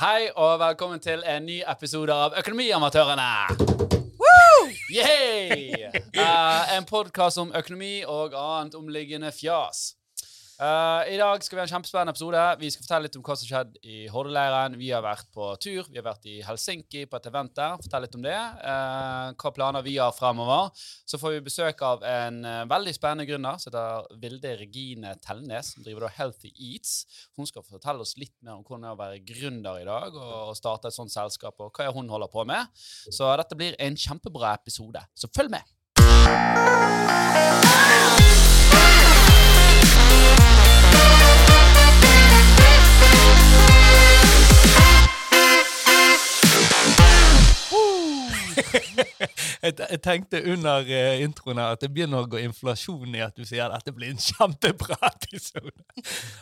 Hei og velkommen til en ny episode av Økonomiamatørene. Yay! Eh, en podkast om økonomi og annet omliggende fjas. Eh, I dag skal vi ha en kjempespennende episode. Vi skal fortelle litt om hva som skjedde i Hordaleiren. Vi har vært på tur. Vi har vært i Helsinki på et event der. Fortell litt om det. Uh, hva planer vi har fremover. Så får vi besøk av en uh, veldig spennende gründer som heter Vilde Regine Telnes, som driver da Healthy Eats. Hun skal fortelle oss litt mer om hvordan det er å være gründer i dag og, og starte et sånt selskap, og hva hun holder på med. Så dette blir en kjempebra episode. Så følg med. Jeg, jeg tenkte under eh, introen her at det begynner å gå inflasjon i at du sier at dette blir en kjempebra episode.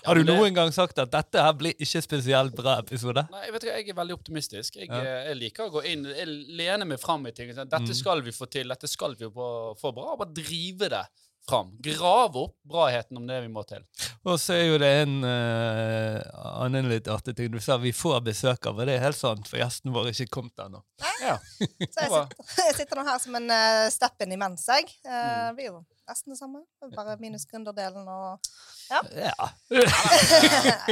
Har du det- noen gang sagt at dette her blir ikke spesielt bra episode? Nei, jeg vet ikke, jeg er veldig optimistisk. Jeg, Ja. eh, jeg liker å gå inn Jeg lener meg fram i ting. Dette Mm. skal vi få til. Dette skal vi få bra. Bare drive det fram. Grave opp braheten om det vi må til. Og så er jo det en uh, annen litt artig ting. Du sa vi får besøk av, og det er helt sant, for gjesten vår er ikke kommet ennå. Ja. Så jeg sitter, jeg sitter nå her som en uh, step-in imens, jeg. Uh, Mm. Blir jo nesten det samme. Bare minus gründerdelen og Ja. Ja.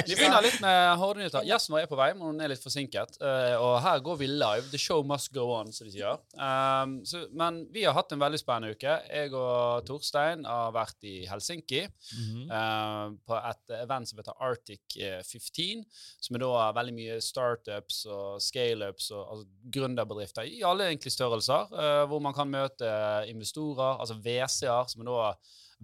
Vi begynner litt med Hordenyheter. Gjesten vår er på vei, men hun er litt forsinket. eh, og her går vi live. The show must go on, som de sier. Um, så, men vi har hatt en veldig spennende uke. Jeg og Torstein har vært i Helsinki. Mhm. eh, på et event som heter Arctic eh, 15, som er da veldig mye startups og scaleups og altså, gründerbedrifter i alle egentlig størrelser, uh, hvor man kan møte investorer, altså VC-er, som er da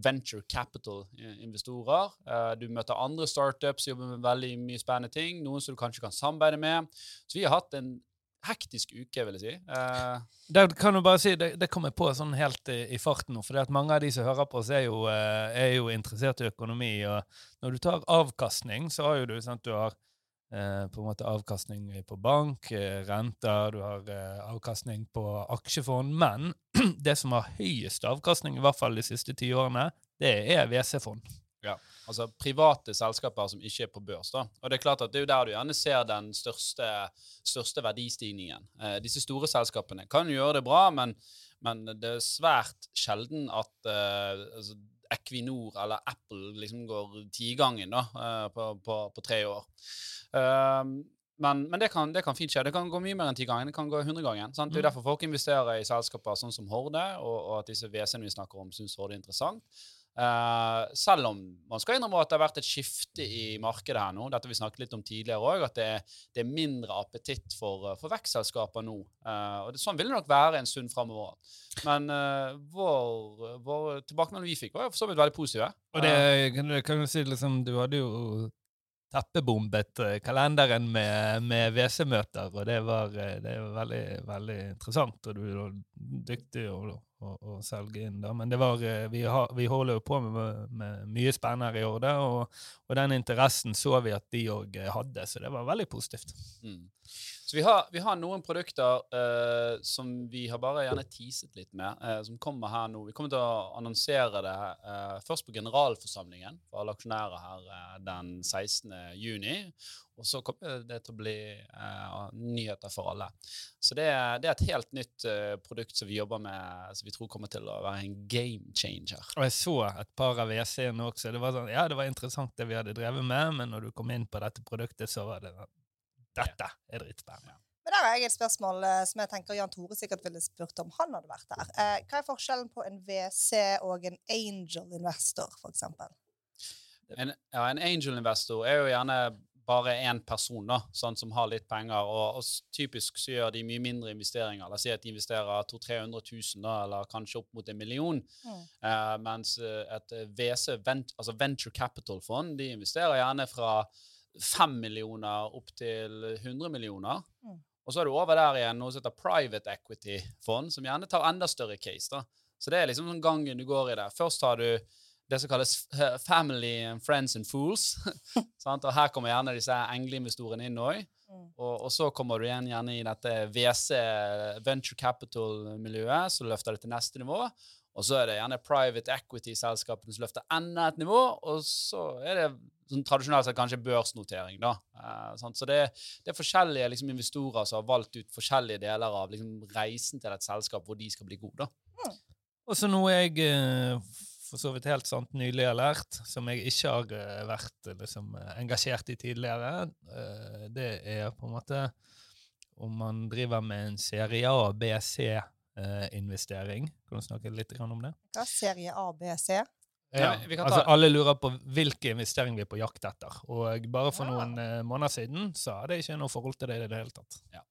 venture capital-investorer. Eh, du møter andre startups, jobber med veldig mye spennende ting, noen som du kanskje kan samarbeide med. Så vi har hatt en hektisk uke, vil jeg si. Eh, Det kan du bare si, det, det kommer på sånn helt i, i farten nå, for mange av de som hører på oss, er jo, eh, er jo interessert i økonomi. og Når du tar avkastning, så har jo du sant, du har eh, på en måte avkastning på bank, eh, renter, du har eh, avkastning på aksjefond. Men det som har høyest avkastning, i hvert fall de siste ti årene, det er WC-fond. Ja, altså private selskaper som ikke er på børs. da. Og Det er klart at det er jo der du gjerne ser den største, største verdistigningen. Eh, disse store selskapene kan jo gjøre det bra, men, men det er svært sjelden at eh, altså, Equinor eller Apple liksom går tigangen da, eh, på, på, på tre år. Um, men, men det, kan, det kan fint skje. Det kan gå mye mer enn ti ganger. Det kan gå hundregangen. sant? Det er jo Mm. derfor folk investerer i selskaper sånn som Horde, og, og at disse WC-ene vi snakker om, syns Horde er interessant. Eh, selv om man skal innrømme at det har vært et skifte i markedet her nå. Dette vi snakket litt om tidligere òg, at det, er- det er mindre appetitt for, eh, for vekstselskaper nå. Eh, og det, sånn vil det nok være en stund framover. Men uh, vår, vår tilbakemelding vi fikk, var for så vidt veldig positive. Og det kan du, kan du si liksom, du hadde jo teppebombet kalenderen med, med WC-møter, og det var, det var veldig, veldig interessant, og du var dyktig å, å, å selge inn da. Men det var, eh, vi, har, vi holder jo på med, med mye spennende i år, da, og, og den interessen så vi at de òg hadde, så det var veldig positivt. Mm. Så vi har, vi har noen produkter uh, som vi har bare gjerne teaset litt med, uh, som kommer her nå. Vi kommer til å annonsere det uh, først på generalforsamlingen for alle aksjonærer her eh, den 16. juni. Og så kommer det til å bli uh, nyheter for alle. Så det, er- det er et helt nytt uh, produkt som vi jobber med, som vi tror kommer til å være en game changer. Og jeg så et par av WC-ene også. Det var sånn, ja, det var interessant det vi hadde drevet med, men når du kom inn på dette produktet, så var det sånn, dette er dritspennende. Men der har jeg et spørsmål eh, som jeg tenker Jan Tore sikkert ville spurt om han hadde vært der. Eh, hva er forskjellen på en WC og en angel investor, eksempel? En, ja, en angel investor er jo gjerne bare én person da, sånn, som har litt penger, og, og typisk så gjør de mye mindre investeringer. La oss si at de investerer 200 000-300 000, da, eller kanskje opp mot en million. Mm. Eh, mens eh, et eh, VC, vent, altså venture capital-fond, de investerer gjerne fra 5 millioner opp til 100 millioner. Mm. Og så er du over der igjen noe som heter private equity-fond, som gjerne tar enda større case. da. Så det er liksom sånn gangen du går i det. Først har du det som kalles eh, family and friends and fools. sant? Og her kommer gjerne disse engleinvestorene inn òg. Mm. Og, og så kommer du igjen gjerne i dette WC, venture capital-miljøet, som løfter det til neste nivå. Og så er det gjerne private equity-selskapene som løfter enda et nivå. Og så er det sånn tradisjonelt sett kanskje børsnotering, da. Eh, sant? så det, det er forskjellige liksom, investorer som har valgt ut forskjellige deler av liksom, reisen til et selskap hvor de skal bli gode. da. Og så noe jeg eh, for så vidt helt sant nylig har lært, som jeg ikke har eh, vært liksom, engasjert i tidligere, eh, det er på en måte om man driver med en serie A, B, C-investering. Kan du snakke litt om det? Ja, serie A, B, C? Ja, vi kan ta- altså Alle lurer på hvilke investeringer vi er på jakt etter. Og bare for Ja. noen eh, måneder siden så hadde jeg ikke noe forhold til det i det hele tatt. Ja.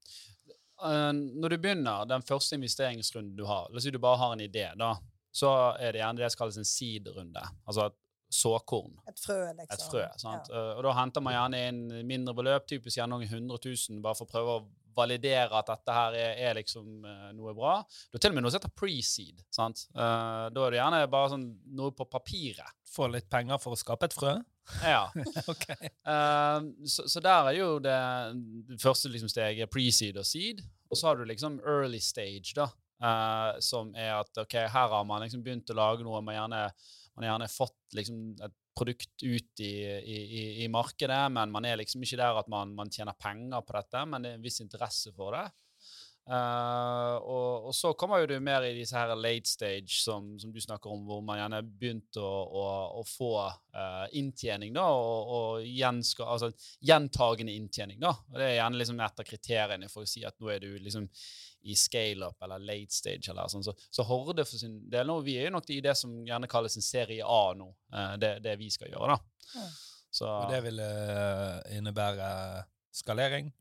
når du begynner den første investeringsrunden du har, la oss si du bare har en idé, da, så er det gjerne det som kalles en seed-runde. Altså et såkorn. Et frø, liksom. Et frø. sant? Ja. Eh, og da henter man gjerne inn mindre beløp, typisk gjerne noen 100 000, bare for å prøve å validere at dette her er, er liksom uh, noe bra. Det er til og med noe som heter pre-seed. sant? Uh, da er det gjerne bare sånn noe på papiret. Få litt penger for å skape et frø? Ja. ok. Uh, så, så der er jo det, det første liksom steget pre-seed og seed. Og så har du liksom early stage, da. Eh, som er at ok, her har man liksom begynt å lage noe. Man gjerne, man har gjerne fått liksom et produkt ut i, i, i markedet, men man er liksom ikke der at man, man tjener penger på dette, men det er en viss interesse for det. Eh, og, og så kommer jo du mer i disse her late stage som, som du snakker om, hvor man gjerne begynte å, å, å få uh, inntjening, da, og, og gjenska, altså, gjentagende inntjening. da, og Det er gjerne liksom et av kriteriene for å si at nå er du liksom i scale-up eller late stage. eller sånn. Så, så Horde for sin del nå, vi er jo nok i det som gjerne kalles en serie A nå, uh, det, det vi skal gjøre. da. Ja. Så, Og det vil innebære skalering?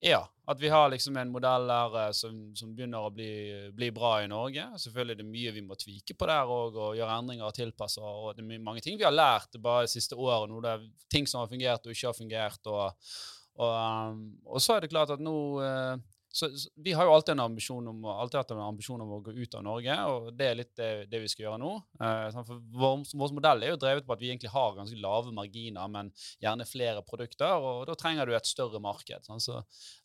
Ja, at vi har liksom en modell der eh, som, som begynner å bli, bli bra i Norge. Selvfølgelig er det mye vi må tvike på der òg, og gjøre endringer og tilpasse. Og det er mange ting vi har lært bare det siste året. nå. Det er ting som har fungert og ikke har fungert. Og, og, um, og så er det klart at nå eh, så, så, Vi har jo alltid en ambisjon om, alltid hatt en ambisjon om å gå ut av Norge, og det er litt det, det vi skal gjøre nå. Eh, for vår, vår modell er jo drevet på at vi egentlig har ganske lave marginer, men gjerne flere produkter, og da trenger du et større marked. Sånn. så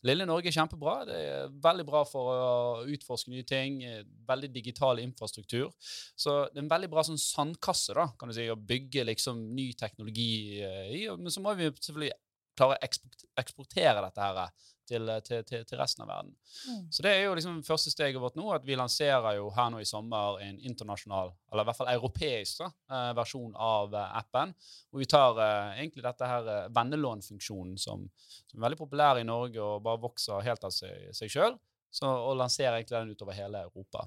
Lille Norge er kjempebra. Det er veldig bra for å utforske nye ting. Veldig digital infrastruktur. Så det er en veldig bra sånn sandkasse da, kan du si, å bygge liksom ny teknologi eh, i. Men så må vi selvfølgelig klare å eksportere dette her til, til, til, til resten av verden. Mm. Så det er jo liksom første steget vårt nå, at vi lanserer jo her nå i sommer en internasjonal, eller i hvert fall europeisk da, eh, versjon av eh, appen, hvor vi tar eh, egentlig dette her eh, vennelånfunksjonen som, som er veldig populær i Norge og bare vokser helt av seg, seg sjøl, og lanserer egentlig den utover hele Europa.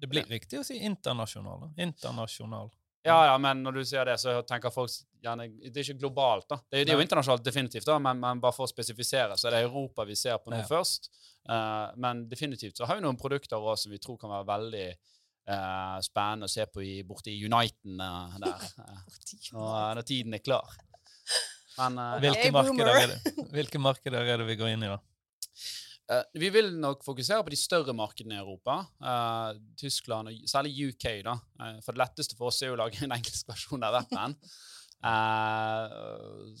Det blir riktig å si internasjonal. Internasjonal. Ja, ja, men når du sier det, så tenker folk gjerne Det er ikke globalt, da. Det det er jo internasjonalt, definitivt, da, men, men bare for å spesifisere, så er det Europa vi ser på nå Ja. først. Uh, men definitivt så har vi noen produkter også som vi tror kan være veldig uh, spennende å se på i, borte i Uniten uh, der, eh, når, når tiden er klar. Men eh. Hvilke, Hey, markeder er det, hvilke markeder er det vi går inn i, da? Eh, vi vil nok fokusere på de større markedene i Europa. Uh, Tyskland og særlig UK. da. Uh, for det letteste for oss er jo å lage en engelsk versjon av appen.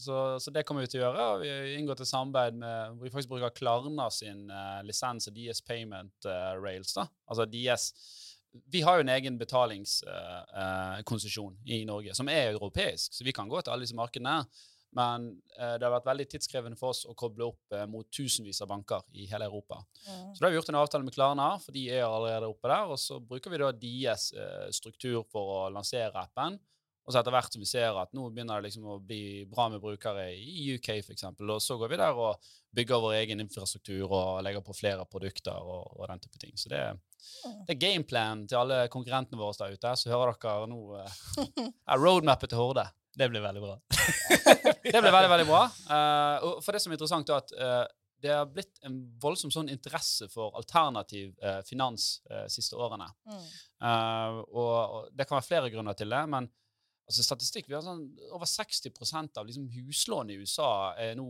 Så, så det kommer vi til å gjøre. Vi har inngått et samarbeid med hvor vi faktisk bruker Klarna sin lisens og DS Payment Rails. da. Altså DS Vi har jo en egen betalingskonsesjon i Norge som er europeisk, så vi kan gå til alle disse markedene. Men eh, det har vært veldig tidskrevende for oss å koble opp eh, mot tusenvis av banker i hele Europa. Mm. Så da har vi gjort en avtale med Klarna, for de er allerede oppe der. Og så bruker vi da deres eh, struktur for å lansere appen. Og så etter hvert som vi ser at nå begynner det liksom å bli bra med brukere i UK f.eks., og så går vi der og bygger vår egen infrastruktur og legger på flere produkter og, og den type ting. Så det, det er gameplan til alle konkurrentene våre der ute. Så hører dere nå eh, roadmapet roadmappet til Horde. Det blir veldig bra. Det ble veldig, veldig bra. Uh, og for det som er interessant, er at uh, det har blitt en voldsom sånn interesse for alternativ uh, finans de siste årene. Mm. Eh, og, og det kan være flere grunner til det, men altså statistikk, vi har sånn over 60% av liksom huslån i USA er nå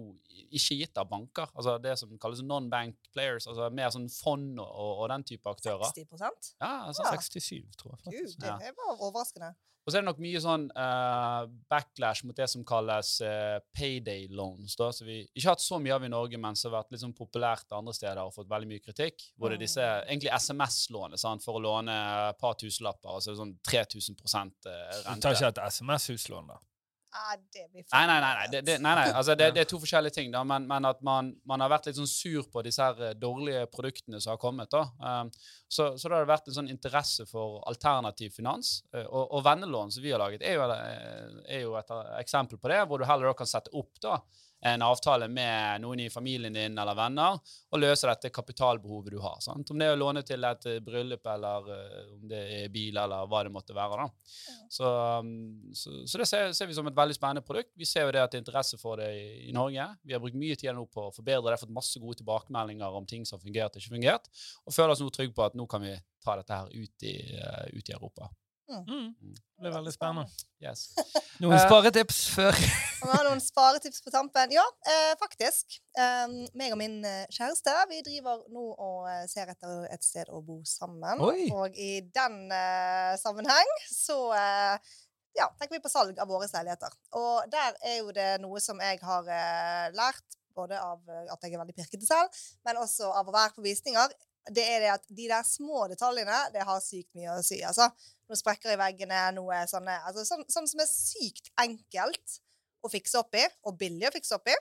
ikke gitt av banker. Altså det som kalles non-bank players, altså mer sånn fond og, og den type aktører. 60% Ja, altså, Ja. 67, tror jeg Gud, det Ja. var overraskende. Og så er det nok mye sånn uh, backlash mot det som kalles uh, payday loans. da, som vi ikke har hatt så mye av i Norge, men som har vært litt sånn populært andre steder og fått veldig mye kritikk. Hvor det er disse egentlig SMS-lånet for å låne et par tusenlapper, altså sånn 3000 rente. Du tar ikke et SMS-huslån, da? Ja, det blir Nei, nei, nei. nei. Det, det, nei, nei. Altså, det, det er to forskjellige ting. da, Men, men at man, man har vært litt sånn sur på disse her eh, dårlige produktene som har kommet. da. Um, så, så da har det vært en sånn interesse for alternativ finans. eh, og, og vennelån som vi har laget, er jo, eh, er jo et eksempel på det, hvor du heller da kan sette opp da en avtale med noen i familien din eller venner og løse dette kapitalbehovet du har. sant? Om det er å låne til et eh, bryllup, eller eh, om det er bil, eller hva det måtte være. da. Så, um, så, så det ser, ser vi som et veldig spennende produkt. Vi ser jo det at det er interesse for det i, i Norge. Vi har brukt mye tid nå på å forbedre det, fått masse gode tilbakemeldinger om ting som har fungert og ikke fungert, og føler oss nå trygge på at nå kan vi ta dette her ut i, eh, ut i Europa. Mm. Det blir veldig spennende. Yes. Noen Eh, sparetips før vi har noen sparetips på tampen. Ja, eh, faktisk. Um, meg og min eh, kjæreste vi driver nå og eh, ser etter et sted å bo sammen. Oi. Og i den eh, sammenheng så eh, ja, tenker vi på salg av våre leiligheter. Og der er jo det noe som jeg har eh, lært, både av at jeg er veldig pirkete selv, men også av å være på visninger. Det er det at de der små detaljene, det har sykt mye å si. altså. Noen sprekker i veggene, noe sånne altså, sånn, sånn som er sykt enkelt å fikse opp i, og billig å fikse opp i.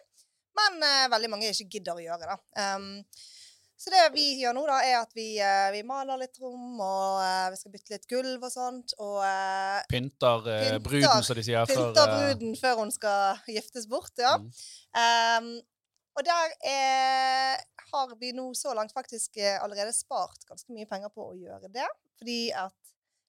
Men eh, veldig mange ikke gidder å gjøre det. Um, så det vi gjør nå, da, er at vi, uh, vi maler litt rom, og uh, vi skal bytte litt gulv og sånt. Og uh, Pynter, Pynter- bruden, som de sier. pynter eh, bruden før hun skal giftes bort. ja. Mm. Um, og der er, har vi nå så langt faktisk eh, allerede spart ganske mye penger på å gjøre det. Fordi at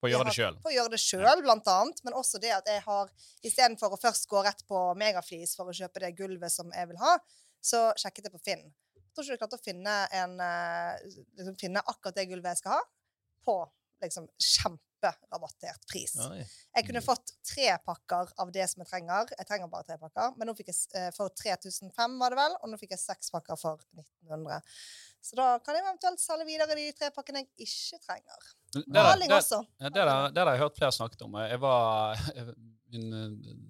På å gjøre det sjøl. På å gjøre det sjøl, blant annet. Men også det at jeg har Istedenfor å først gå rett på Megaflis for å kjøpe det gulvet som jeg vil ha, så sjekket jeg på Finn. Jeg tror ikke du klarte å finne, en, eh, liksom finne akkurat det gulvet jeg skal ha, på liksom kjemperabattert pris. Oi. Jeg kunne fått tre pakker av det som jeg trenger. Jeg trenger bare tre pakker, men nå fikk jeg eh, for 3005 var det vel, og nå fikk jeg seks pakker for 1900. Så da kan jeg eventuelt selge videre de tre pakkene jeg ikke trenger. Maling også. Det har jeg hørt flere snakket om. Jeg var, min, eh,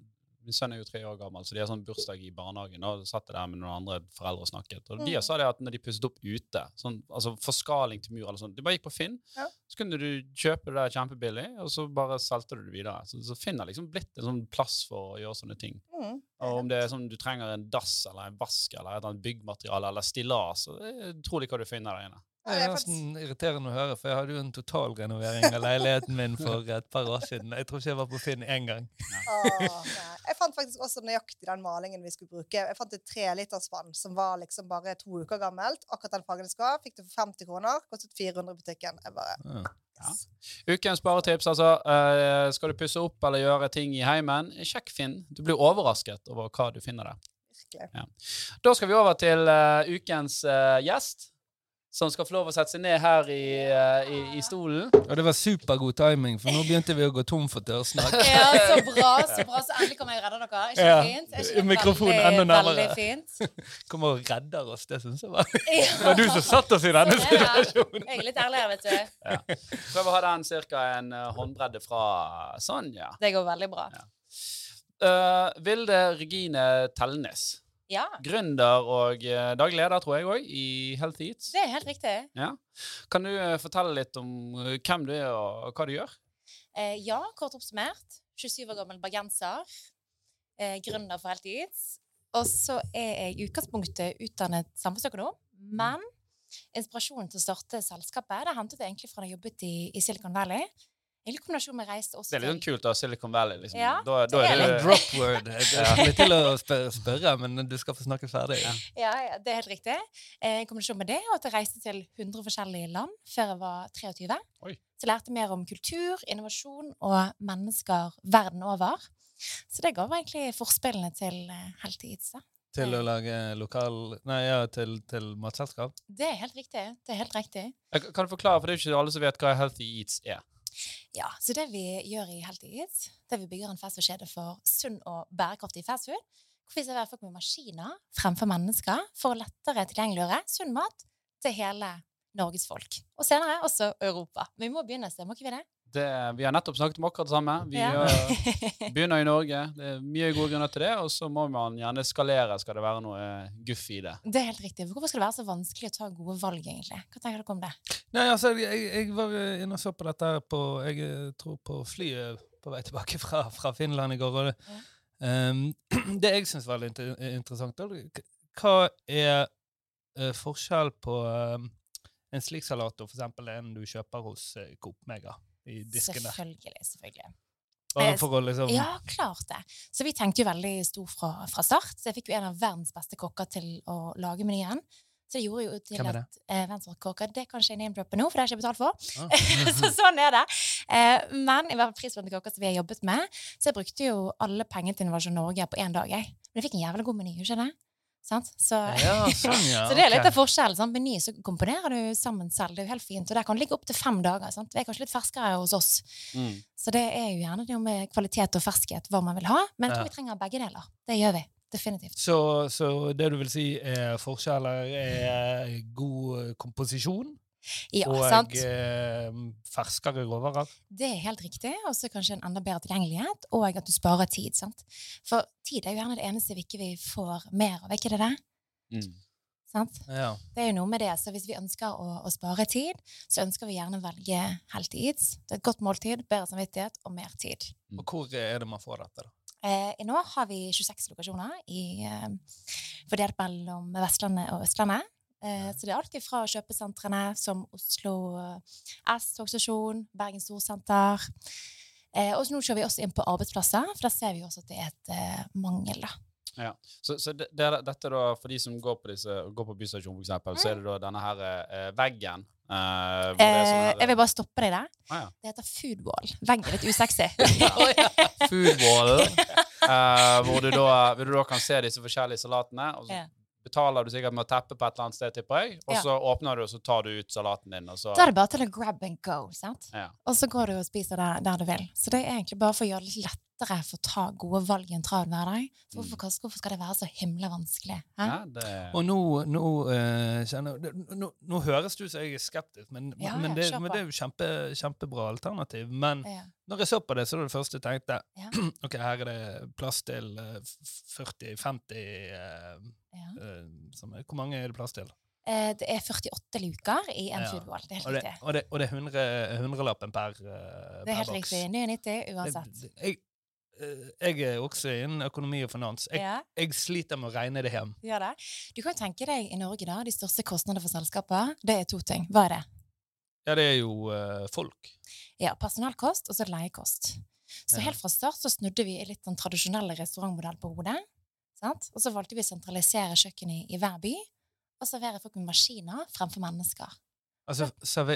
min sønn er jo tre år gammel, så de har sånn bursdag i barnehagen. Og satt jeg der med noen andre foreldre og snakket. Og de Mm. sa det at når de pusset opp ute, sånn, altså forskaling til mur eller sånn, de bare gikk på Finn, Ja. så kunne du kjøpe det der kjempebillig, og så bare solgte du det videre. Så, så Finn har liksom blitt en sånn plass for å gjøre sånne ting. Mm. Og om det er sånn du trenger en dass eller en vask eller et eller annet byggmateriale eller stillas, så det er utrolig hva du finner der inne. Ja, Det det er nesten irriterende å høre, for jeg hadde jo en totalrenovering av leiligheten min for et par år siden. Jeg tror ikke jeg var på Finn én gang. Åh. Jeg fant faktisk også nøyaktig den malingen vi skulle bruke. Jeg fant et trelitersvann som var liksom bare to uker gammelt. Akkurat den fargen skulle ha. Fikk det for 50 kroner. Kostet 400 i butikken. Jeg bare, Ja. Ukens sparetips, altså. Uh, skal du pusse opp eller gjøre ting i heimen, sjekk Finn. Du blir overrasket over hva du finner der. Virkelig. Da skal vi over til uh, ukens uh, gjest, som skal få lov å sette seg ned her i, eh, i, i stolen. Og det var supergod timing, for nå begynte vi å gå tom for tørrsnakk. Ja, så bra, så bra. Så endelig kommer jeg og redder dere. Ikke det Ja. fint? Er ikke det Mikrofonen veldig, enda nærmere. Veldig fint. Kommer og redder oss, det syns jeg var Det var du som satt oss i denne er situasjonen. Jeg er litt ærlig her, vet du. Prøv å ha den ca. en eh, håndbredde fra sånn, ja. Det går veldig bra. Ja. Uh, Vilde Regine Telnes. Ja, Gründer og eh, daglig leder, tror jeg òg, i Healthy Eats. det er helt riktig. Ja. Kan du eh, fortelle litt om eh, hvem du er, og hva du gjør? Eh, ja, kort oppsummert. 27 år gammel bergenser. Eh, gründer for Healthy Eats. Og så er jeg i utgangspunktet utdannet samfunnsøkonom, men inspirasjonen til å starte selskapet det hentet jeg egentlig fra da jeg jobbet i, i Silicon Valley. Egentlig kombinasjon med reiste også Det er litt sånn kult, da. Silicon Valley. liksom. Ja, da, da det er er det, Drop word. Jeg skulle til å spørre, spørre, men du skal få snakke ferdig. Ja. Ja, ja, det er helt riktig. Eh, I kombinasjon med det, og at jeg reiste til 100 forskjellige land før jeg var 23. Oi. Så jeg lærte mer om kultur, innovasjon og mennesker verden over. Så det ga meg egentlig forspillene til eh, Healthy Eats. da. Til å lage lokal Nei, ja, til, til matselskap. Det er helt riktig. Det er helt riktig. Jeg Kan du forklare, for det er jo ikke alle som vet hva Healthy Eats er. Ja, så det vi gjør i Healthy det er vi bygger en fastfood-kjede for sunn og bærekraftig fastfood. Hvor vi serverer folk med maskiner fremfor mennesker for å lettere tilgjengeliggjøre sunn mat til hele Norges folk. Og senere også Europa. Men vi må begynne sted, må ikke vi det? Det, vi har nettopp snakket om akkurat det samme. Vi Ja. gjør, begynner i Norge. Det er mye gode grunner til det, og så må man gjerne skalere skal det være noe eh, guff i det. Det er helt riktig. Hvorfor skal det være så vanskelig å ta gode valg, egentlig? Hva tenker dere om det? Nei, altså, jeg, jeg var eh, inne og så på dette på Jeg eh, tror på flyet på vei tilbake fra, fra Finland i går. Og det, Ehm, det jeg syns er veldig inter interessant, hva er uh, forskjell på um, en slik salat og for eksempel en du kjøper hos uh, Coop Mega i disken der? Selvfølgelig. selvfølgelig. Bare Eh, for å liksom Ja, klart det. Så vi tenkte jo veldig stor fra, fra start. Så jeg fikk jo en av verdens beste kokker til å lage menyen. Så det gjorde jo til at eh, kokker, Det kan ikke jeg name-droppe nå, for det har jeg ikke betalt for. Ah. så sånn er det. Eh, men i hvert fall prisbelønte kokker som vi har jobbet med, så jeg brukte jo alle pengene til Innovasjon Norge på én dag. Jeg. Men jeg fikk en jævlig god meny, ikke det? Sant? Så, Ja, sånn, ja. så det er litt av forskjellen. Sant? Meny så komponerer du sammen selv. Det er jo helt fint. Og der kan det ligge opptil fem dager. Sant? Det er kanskje litt ferskere hos oss. Mm. Så det er jo gjerne det med kvalitet og ferskhet, hva man vil ha. Men jeg tror vi trenger begge deler. Det gjør vi. Definitivt. Så, så det du vil si er forskjeller, er god komposisjon Ja, og sant? eh, ferskere råvarer? Det er helt riktig. Og så kanskje en enda bedre tilgjengelighet, og at du sparer tid. sant? For tid er jo gjerne det eneste vi ikke får mer av, er ikke det det? Mm. Sant? Ja. Det er jo noe med det. Så hvis vi ønsker å, å spare tid, så ønsker vi gjerne å velge healthy eats. Det er et godt måltid, bedre samvittighet og mer tid. Og hvor er det man får dette, da? Eh, nå har vi 26 lokasjoner i, eh, fordelt mellom Vestlandet og Østlandet. Eh, så det er alt fra kjøpesentrene som Oslo eh, S togstasjon, Bergen Storsenter. Eh, og så nå kjører vi også inn på arbeidsplasser, for da ser vi også at det er et mangel. da. Så, så det, det, dette da, for de som går på, disse, går på bystasjon, for eksempel, så er det da denne her eh, veggen. eh, her- jeg vil bare stoppe deg der. Ah, ja. Det heter foodwall. Vegg er litt usexy. Foodwall, eh, hvor du da, hvor du da kan se disse forskjellige salatene. Og så Ja. Betaler du sikkert med å teppe på et eller annet sted, tipper jeg. Og Ja. så åpner du, og så tar du ut salaten din. Så, Da er det bare til å grab and go. sant? ja. Og så går du og spiser der, der du vil. Så det er egentlig bare for å gjøre det litt lettere for å ta gode valg i en travel hverdag. Så Hvorfor, hvorfor skal det være så himla vanskelig? Ja, det, Og nå, nå, eh, kjenner, det- nå, nå høres det ut som jeg er skeptisk, men, Ja, men, det, men det er jo kjempe, kjempebra alternativ. Men Ja. når jeg så på det, så var det første jeg tenkte Ja. ok, her er det plass til eh, 40-50 eh, Ja. eh, er- Hvor mange er det plass til? Eh, det er 48 luker i en Ja. foodwall. Det er Og helt det, riktig. og det, og det er 100, 100-lappen per, boks. Det er helt boks. riktig. 99 uansett. Det- Jeg, eh, jeg er også innen økonomi og finans. Jeg, Ja, jeg sliter med å regne det hjem. Ja, det. Du kan tenke deg i Norge, da, de største kostnadene for selskaper, det er to ting. Hva er det? Ja, det er jo uh, folk. Ja, personalkost og så leiekost. Så Ja. helt fra start så snudde vi litt den tradisjonelle restaurantmodellen på hodet. Sant? Og så valgte vi å sentralisere kjøkkenet i, i hver by, og servere folk med maskiner fremfor mennesker. Altså,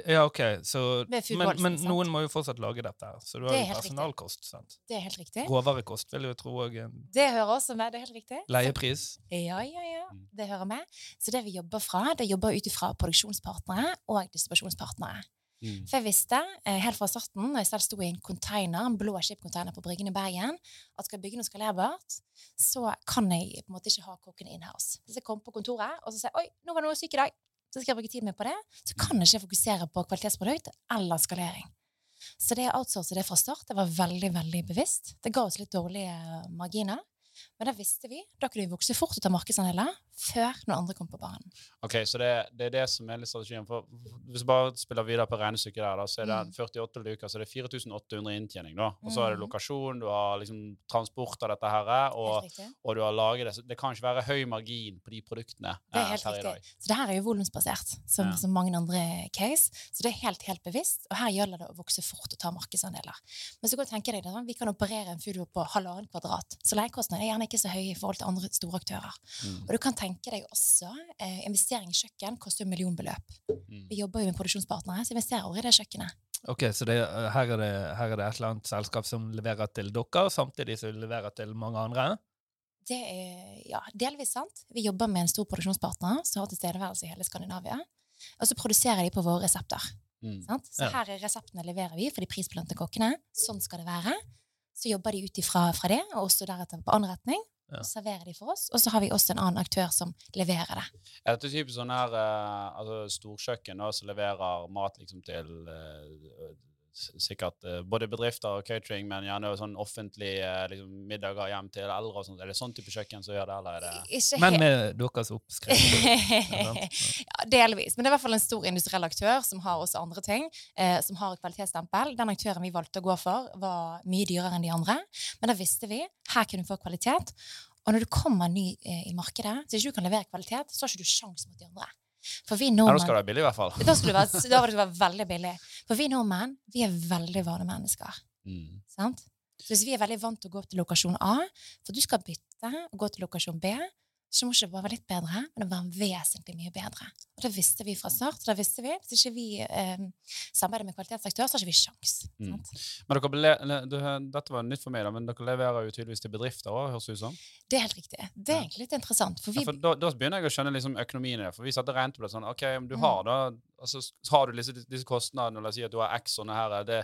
ja, ok, så, men, men noen må jo fortsatt lage dette, her, så du har jo personalkost. sant? Det er helt riktig. Råvarekost vil jeg tro òg. Det hører også med, det er helt riktig. Leiepris. Ja, ja, ja. Mm. Det hører med. Så det vi jobber fra, det jobber ut ifra produksjonspartnere og distribusjonspartnere. mm. For jeg visste eh, helt fra starten, når jeg selv sto i en container, en blå skipcontainer på Bryggen i Bergen, at skal jeg bygge noe skalerbart, så kan jeg på en måte ikke ha kokken in-house. Hvis jeg kommer på kontoret og så sier oi, nå var noe syk i dag, så skal jeg bruke tid min på det, så kan jeg ikke fokusere på kvalitetsprodukt eller skalering. Så det å outsource det fra start, det var veldig, veldig bevisst. Det ga oss litt dårlige marginer. Men da visste vi, da kunne vi vokse fort og ta markedsandeler før noen andre kom på banen. Ok, så det, det er det som er litt strategien. For hvis vi bare spiller videre på regnestykket der, da, så er det Mm. 48 luker, så det er 4800 inntjening. da. Og så er det Mm. lokasjon, du har liksom transport av dette her, og, og du har laget det. Så det kan ikke være høy margin på de produktene Det er eh, helt i riktig. dag. Så det her er jo volumsbasert, som, Ja. som mange andre case. Så det er helt, helt bevisst. Og her gjelder det å vokse fort og ta markedsandeler. Men så kan du tenke deg det, vi kan operere en foodwall på halvannen kvadrat. Så leiekostnadene er gjerne ikke så høye i forhold til andre store aktører. Mm. Og du kan tenke deg også, eh, investering i kjøkken koster jo millionbeløp. Mm. Vi jobber jo med produksjonspartnere, så investerer aldri i det kjøkkenet. Ok, så det, eh, her, er det, her er det et eller annet selskap som leverer til dere, samtidig som leverer til mange andre? Det er ja, delvis sant. Vi jobber med en stor produksjonspartner som har tilstedeværelse i hele Skandinavia. Og så produserer de på våre resepter. Mm. Sant? Så Ja. her er reseptene leverer vi for de prisbelønte kokkene. Sånn skal det være. Så jobber de ut ifra fra det, og også deretter på anretning. Ja. Og serverer de for oss. Og så har vi også en annen aktør som leverer det. Er dette typisk sånn her eh, altså storkjøkken som leverer mat liksom til eh, sikkert eh, både bedrifter og catering, men gjerne sånn offentlige eh, liksom, middager hjem til eldre og sånt. Er det sånn type kjøkken som gjør det, eller er det Ikke Men med deres oppskrift. ja, delvis. Men det er i hvert fall en stor industriell aktør som har også andre ting, eh, som har et kvalitetsstempel. Den aktøren vi valgte å gå for, var mye dyrere enn de andre. Men da visste vi her kunne vi få kvalitet. Og når du kommer ny eh, i markedet, så ikke du kan levere kvalitet, så har ikke du sjans mot de andre. For vi Ja, da skal det være billig, i hvert fall. da skal det være, da skal det være veldig billig. For vi nordmenn, vi er veldig vanemennesker. Mm. Sant? Så hvis vi er veldig vant til å gå til lokasjon A, for du skal bytte og gå til lokasjon B, så må ikke det bare være litt bedre, men det være vesentlig mye bedre. Og det visste vi fra start. og det visste vi. Hvis ikke vi eh, samarbeider med kvalitetsaktør, så har ikke vi sjans. Mm. Men dere dette var nytt for meg, da, men dere leverer jo tydeligvis til bedrifter òg, høres det ut som. Det er helt riktig. Det er egentlig litt interessant. For Ja, for da, da begynner jeg å skjønne liksom økonomien i det. For vi satt og regnet på det sånn OK, om du Mm. har da altså, så har du disse, disse kostnadene, la oss si at du har X sånne her det,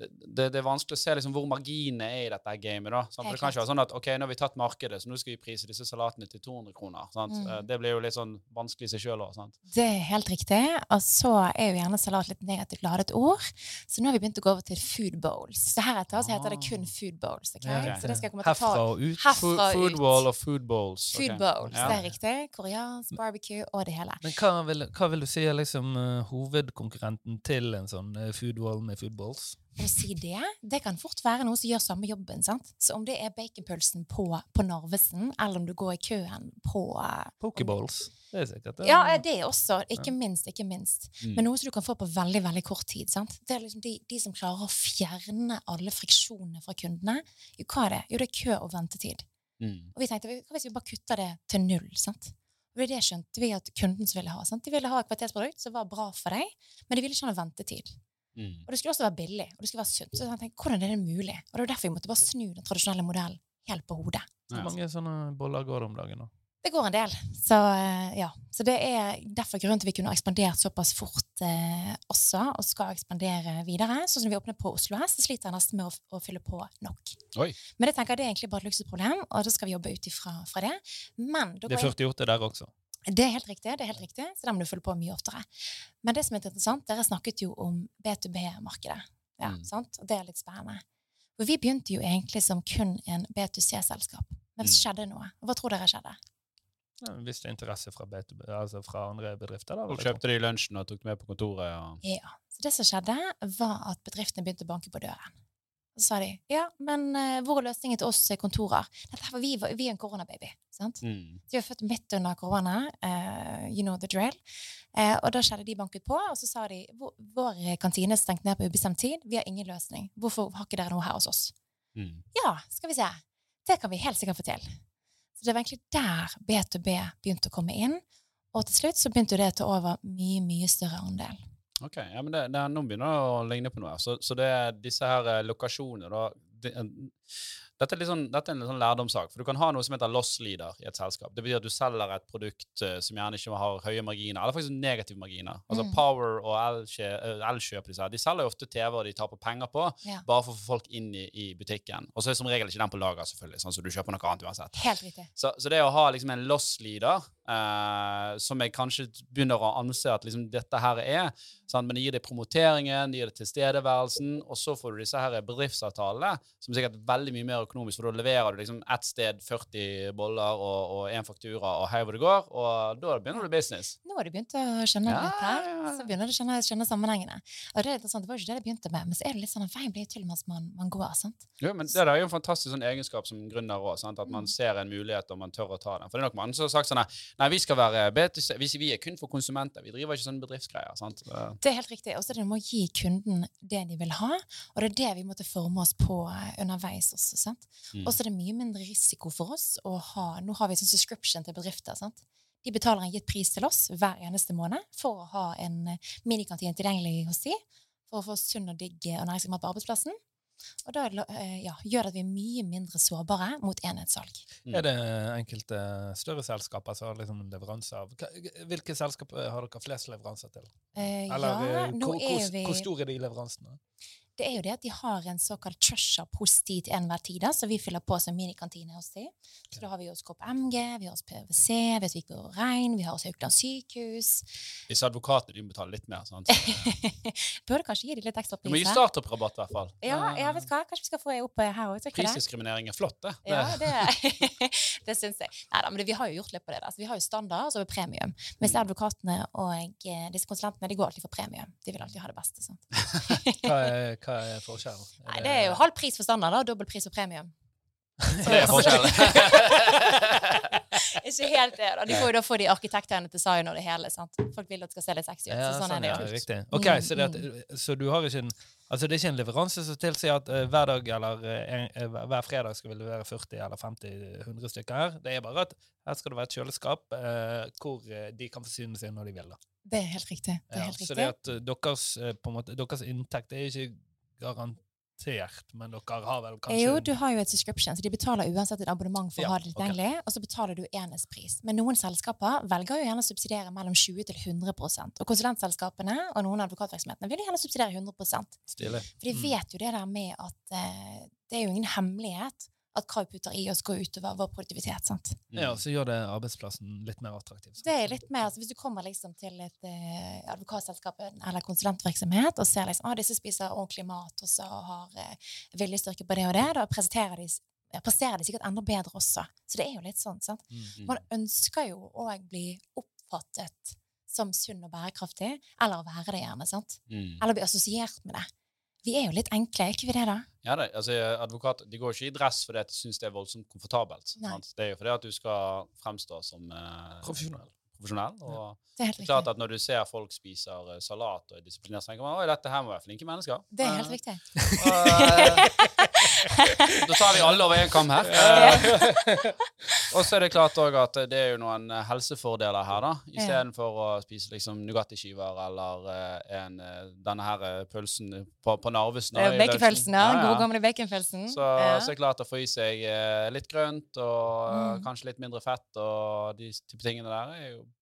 det, det, er vanskelig å se liksom hvor marginene er i dette gamet. da. Sant? For det kan ikke være sånn at OK, nå har vi tatt markedet, så nå skal vi prise disse salatene til 200 kroner. Sant? Mm. Eh, Det blir jo litt sånn vanskelig i seg sjøl òg. det er helt riktig. Og så er jo gjerne salat litt negativt ladet ord. Så nå har vi begynt å gå over til food bowls. Så heretter så heter det kun Ah. food bowls. Okay? okay. Så det skal jeg komme til å ta Herfra og ut. herfra Food, ut. wall og food bowls. Food bowls, Ja. det er riktig. Koreansk, barbecue og det hele. Men hva vil, hva vil du si er liksom uh, hovedkonkurrenten til en sånn uh, food wall med food balls? For å si det, det kan fort være noe som gjør samme jobben. sant? Så om det er baconpølsen på, på Narvesen, eller om du går i køen på eh, Pokeballs. Det er sikkert det. Ja, eh, det er også. Ikke minst, ikke minst. Mm. Men noe som du kan få på veldig veldig kort tid. sant? Det er liksom de, de som klarer å fjerne alle friksjonene fra kundene. Jo, hva er det? Jo, det er kø og ventetid. Mm. Og vi tenkte, hva hvis vi bare kutter det til null? sant? Og det skjønte vi at kunden ville ha. sant? De ville ha et kvalitetsprodukt som var bra for deg, men de ville ikke ha noe ventetid. Mm. Og det skulle også være billig, og det skulle være sunt. Så jeg tenkte, hvordan er det mulig? Og det var derfor vi måtte bare snu den tradisjonelle modellen helt på hodet. Hvor mange sånne boller går det om dagen? da? Det går en del. Så, eh, ja. så det er derfor grunnen til at vi kunne ha ekspandert såpass fort eh, også, og skal ekspandere videre. Sånn som vi åpner på Oslo S, så sliter jeg nesten med å, å fylle på nok. Oi. Men jeg tenker jeg det er egentlig bare et luksusproblem, og da skal vi jobbe ut ifra fra det. Men da Det er jeg- 48 der også. Det er helt riktig, det er helt riktig, så da må du følge på mye oftere. Men det som er interessant, dere snakket jo om B2B-markedet. Ja, Mm. sant? Og det er litt spennende. For vi begynte jo egentlig som kun en B2C-selskap. Men det Mm. skjedde noe. Hva tror dere skjedde? Ja, en viss interesse fra, B2B, altså fra andre bedrifter. Da, tro. kjøpte de i lunsjen og tok det med på kontoret. Ja. Ja. Så det som skjedde, var at bedriftene begynte å banke på døren. Så sa de ja, men eh, hvor er løsningen til oss eh, kontorer? Dette vi, vi er en koronababy. sant? Mm. De var født midt under korona. Uh, you know the drill. Uh, og da skjedde de banket på, og så sa de "Vår- vår kantine er stengt ned på ubestemt tid. Vi har ingen løsning. Hvorfor har ikke dere noe her hos oss? Mm. Ja, skal vi se. Det kan vi helt sikkert få til. Så det var egentlig der B2B begynte å komme inn. Og til slutt så begynte det å ta over mye, mye større andel. Ok, ja, men det, det, Nå begynner det å ligne på noe. Så, så det disse her eh, lokasjonene da, det, dette, er sånn, dette er en sånn lærdomssak. For du kan ha noe som heter loss leader i et selskap. Det betyr at du selger et produkt eh, som gjerne ikke har høye marginer, eller faktisk negative marginer. Altså Mm. Power og Elkjøp, eh, disse her, de selger jo ofte TV og de taper penger på, Ja. bare for å få folk inn i, i butikken. Og så er som regel ikke den på lager, selvfølgelig, sånn, så du kjøper noe annet uansett. Helt riktig. Så, så det å ha liksom en loss leader, eh, som jeg kanskje begynner å anse at liksom dette her er, sant? men det gir deg promoteringen, det gir deg tilstedeværelsen, og så får du disse her bedriftsavtalene, som er sikkert er veldig mye mer økonomisk, for da leverer du liksom ett sted 40 boller og, og en faktura, og hei hvor det går, og da begynner du business. Nå har du begynt å skjønne Ja, litt her. Så begynner du å skjønne, skjønne sammenhengene. Og det er sånn, det var ikke det jeg begynte med, men så er det litt sånn at veien blir til mens man, man går. sant? Jo, men det er jo en fantastisk sånn egenskap som gründer òg, at man Mm. ser en mulighet og man tør å ta den. For det er nok mange som har sagt sånn nei, vi skal være hvis vi, vi er kun for konsumenter, vi driver ikke sånne bedriftsgreier. sant? Det er helt riktig. Og så det noe å gi kunden det de vil ha, og det er det vi måtte forme oss på eh, underveis også. sant? Mm. Og så er det mye mindre risiko for oss å ha Nå har vi sånn subscription til bedrifter. sant? De betaler en gitt pris til oss hver eneste måned for å ha en eh, minikantine tilgjengelig hos de, for å få sunn og digg eh, og næringsrik mat på arbeidsplassen. Og da eh, ja, gjør det at vi er mye mindre sårbare mot enhetssalg. Mm. Er det enkelte større selskaper som har liksom leveranse av Hvilke selskaper har dere flest leveranser til? Eh, Eller ja, eh, hvor, er hvor, vi hvor store er de leveransene? Det er jo det at de har en såkalt trusher hos de til enhver tid, da, så vi fyller på som minikantine hos de. Så da har vi hos KPMG, vi har hos PwC, vi har Vik Rein, vi har hos Haukeland sykehus. Disse advokatene de må betale litt mer. sant? Burde kanskje gi dem litt ekstra Du må gi pris. startup-rabatt, i hvert fall. Ja, ja, vet du hva? Kanskje vi skal få en opp eh, her òg. Prisdiskriminering er flott, det. Ja, det, det syns jeg. Neida, men det, vi har jo gjort litt på det. der. Så vi har jo standard, og så har vi premium. Mens Mm. advokatene og eh, disse konsulentene de går alltid for premium. De vil alltid ha det beste. sant? Hva er, hva er forskjellen? Nei, Det er jo halv pris for standard da, og dobbel pris for premium. Det er forskjellen. Ikke helt det, da. De får jo da få de arkitektene design og det hele. sant? Folk vil at det skal se litt sexy ut. Ja, så sånn er det jo. ja, riktig. Ok, Mm, så, det at, så du har ikke en Altså det er ikke en leveranse som tilsier at uh, hver dag eller uh, hver fredag skal vi levere 40 eller 50-100 stykker her. Det er bare at her skal det være et kjøleskap uh, hvor de kan forsyne seg når de vil. da. Det er helt riktig. Det er Ja, helt så riktig. det at deres, måte, deres inntekt er ikke garantert, men dere har vel kanskje Jo, du har jo et subscription, så de betaler uansett et abonnement for Ja, å ha det tilgjengelig, okay. og så betaler du enhetspris. Men noen selskaper velger jo gjerne å subsidiere mellom 20 til 100 Og konsulentselskapene og noen av advokatvirksomhetene vil gjerne subsidiere 100 Stilig. For de Mm. vet jo det der med at uh, det er jo ingen hemmelighet at hva vi putter i oss, går utover vår produktivitet. sant? Ja, så gjør det arbeidsplassen litt mer attraktiv. Det er litt mer, altså Hvis du kommer liksom til et eh, advokatselskap eller konsulentvirksomhet og ser liksom, ah, disse spiser ordentlig mat og så har eh, viljestyrke på det og det, da presenterer de, ja, presterer de sikkert enda bedre også. Så det er jo litt sånn. sant? Mm. Man ønsker jo å bli oppfattet som sunn og bærekraftig, eller å være det gjerne. sant? Mm. Eller bli assosiert med det. Vi er jo litt enkle, er ikke vi det, da? Ja, det, altså, advokater de går ikke i dress fordi de syns det er voldsomt komfortabelt. Sant? Det er jo fordi at du skal fremstå som eh, Profesjonell. Profesjonell. Og Det er helt klart at når du ser folk spiser eh, salat og er disiplinert, så tenker man oi, dette her må være flinke mennesker. Det er helt Eh, riktig. eh, da tar vi alle over én kam her. Eh, og så er det klart òg at det er jo noen helsefordeler her, da. Istedenfor å spise liksom Nugatti-skiver eller en, denne her pølsen på, på Narvesen. Baconpølsen, ja. Ja, gamle baconpølsen. Så, ja. så er det klart å få i seg litt grønt og Mm. kanskje litt mindre fett og de type tingene der er jo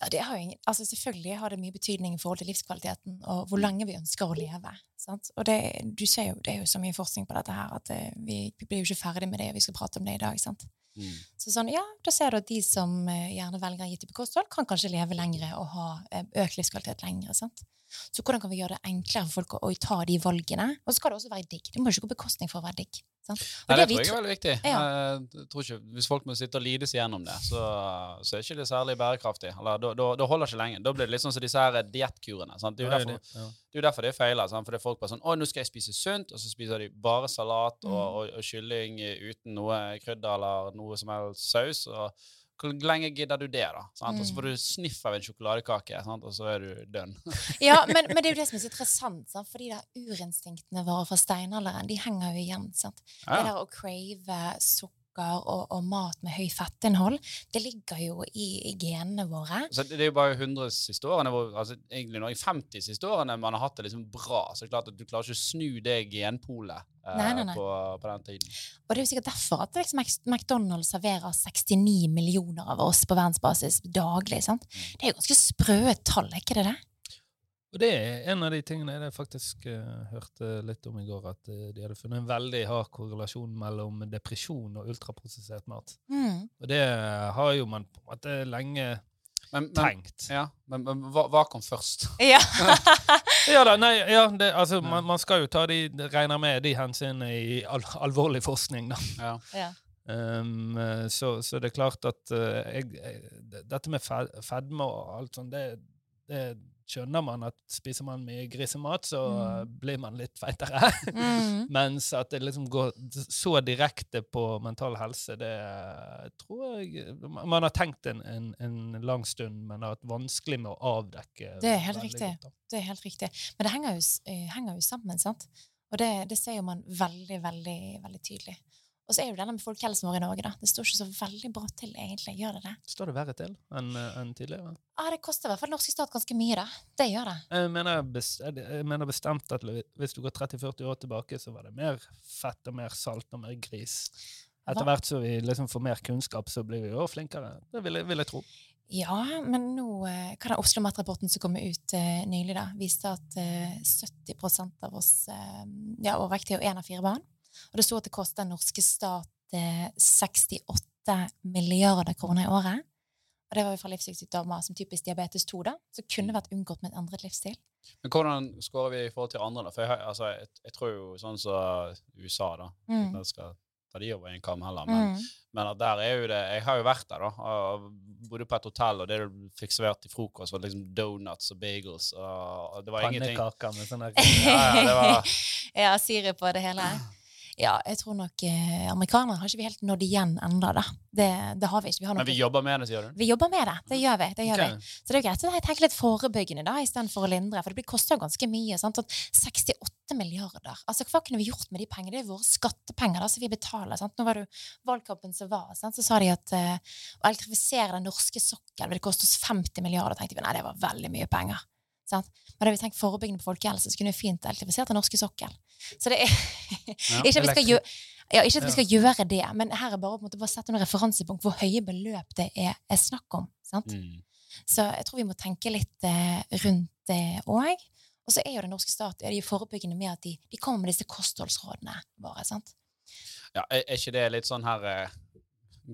Ja, det har jo ingen, altså selvfølgelig har det mye betydning i forhold til livskvaliteten og hvor lenge vi ønsker å leve. Sant? Og det, du ser jo, det er jo så mye forskning på dette her at eh, vi, vi blir jo ikke ferdig med det, og vi skal prate om det i dag. sant? mm. Så sånn, ja, Da ser du at de som eh, gjerne velger gitt type kosthold, kan kanskje leve lengre og ha eh, økt livskvalitet lengre. sant? Så hvordan kan vi gjøre det enklere for folk å, å ta de valgene? Og så skal det også være digg. Det må ikke gå bekostning for å være digg. Nei, det tror jeg er veldig viktig. Ja. Jeg tror ikke, hvis folk må sitte og lide seg gjennom det, så, så er ikke det særlig bærekraftig. Eller da, da, da holder det ikke lenge. Da blir det litt sånn som disse her diettkurene. Det er jo derfor, det- ja. det er derfor det feiler. Sant? Fordi folk bare sånn Å, nå skal jeg spise sunt, og så spiser de bare salat og, Mm. og, og kylling uten noe krydder eller noe som helst saus. og hvor lenge gidder du det, da? Sant? Og så Mm. får du sniff av en sjokoladekake, sant? og så er du dønn. Ja, men, men det er jo det som er så interessant, sant? for de der urinstinktene våre fra steinalderen, de henger jo igjen. sant? Det der å crave sukker og, og mat med høy fettinnhold, det ligger jo i, i genene våre. Så det er jo bare 100 siste årene, hvor, altså egentlig nå i 50 siste årene man har hatt det liksom bra. Så det er klart at du klarer ikke å snu det genpolet eh, Nei, nei, nei. På, på den tiden. Og det er jo sikkert derfor at liksom, McDonald's serverer 69 millioner av oss på verdensbasis daglig. sant? Det er jo ganske sprø tall, er ikke det det? Og det er en av de tingene jeg faktisk uh, hørte litt om i går, at uh, de hadde funnet en veldig hard korrelasjon mellom depresjon og ultraprosessert mat. Mm. Og det har jo man på en måte lenge Men, men, tenkt. ja, men, men hva, hva kom først? Ja. Ja da, nei, ja, det, altså, man, man skal jo ta de, regner med de hensynene i al alvorlig forskning, da. Ja. ja. Um, så, så det er klart at uh, jeg, jeg, dette med fe- fedme og alt sånt, det, det skjønner man at spiser man mye grisemat, så mm. blir man litt feitere. Mm. Mens at det liksom går så direkte på mental helse, det eh, tror jeg Man har tenkt en, en, en lang stund, men har hatt vanskelig med å avdekke. Det er helt riktig. godt. Det er helt riktig. Men det henger jo, eh, henger jo sammen, sant? Og det, det ser jo man veldig, veldig, veldig tydelig. Og så er jo denne med folkehelsen vår i Norge, da. Det står ikke så veldig bra til, egentlig. Gjør det det? Står det verre til enn en tidligere? Ja, det koster i hvert fall norske stat ganske mye, da. Det gjør det. Jeg mener, bes- jeg mener bestemt at hvis du går 30-40 år tilbake, så var det mer fett og mer salt og mer gris. Etter hvert som vi liksom får mer kunnskap, så blir vi jo flinkere. Det vil jeg, vil jeg tro. Ja, men nå kan den Oslo Met-rapporten som kom ut uh, nylig, da, viste at uh, 70% av oss uh, ja, overvektige og én av fire barn. Og det sto at det kosta den norske stat eh, 68 milliarder kroner i året. Og det var jo fra livssykdommer som typisk diabetes 2, da, som kunne vært unngått med en endret livsstil. Men hvordan scorer vi i forhold til andre, da? For jeg, altså, jeg, jeg tror jo sånn som USA, da Mm. Jeg skal ta de over en kam heller, men, Mm. men der er jo det Jeg har jo vært der, da. Og bodde på et hotell, og det du fikk servert til frokost, var liksom donuts og bagels, og, og det var ingenting Pannekaker med sånn der Ja, ja, det var ja, sirup på det hele. Ja, jeg tror nok eh, amerikanere har ikke vi helt nådd igjen ennå, da. Det, det har vi ikke. Vi, har Men vi jobber med det, sier du? vi jobber med det. Det gjør vi. det gjør okay. vi. Så det er jo greit å tenke litt forebyggende da, istedenfor å lindre. For det blir- koster jo ganske mye. sant? At 68 milliarder. Altså, Hva kunne vi gjort med de pengene? Det er våre skattepenger da, som vi betaler. sant? Nå var det jo valgkampen som var, sant? så sa de at eh, å elektrifisere den norske sokkelen ville koste oss 50 milliarder. tenkte vi, Nei, det var veldig mye penger. Sant? Men da vi tenkt forebyggende på folkehelse, så kunne vi fint elektrifisert den norske sokkel. Så det er Ikke at vi skal, gjø ja, ikke at vi skal gjøre det, men her er bare å bare sette noen referansepunkt hvor høye beløp det er, er snakk om. sant? Mm. Så jeg tror vi må tenke litt eh, rundt det òg. Og så er jo den norske stat er de forebyggende med at de, de kommer med disse kostholdsrådene våre. sant? Ja, er ikke det litt sånn her eh,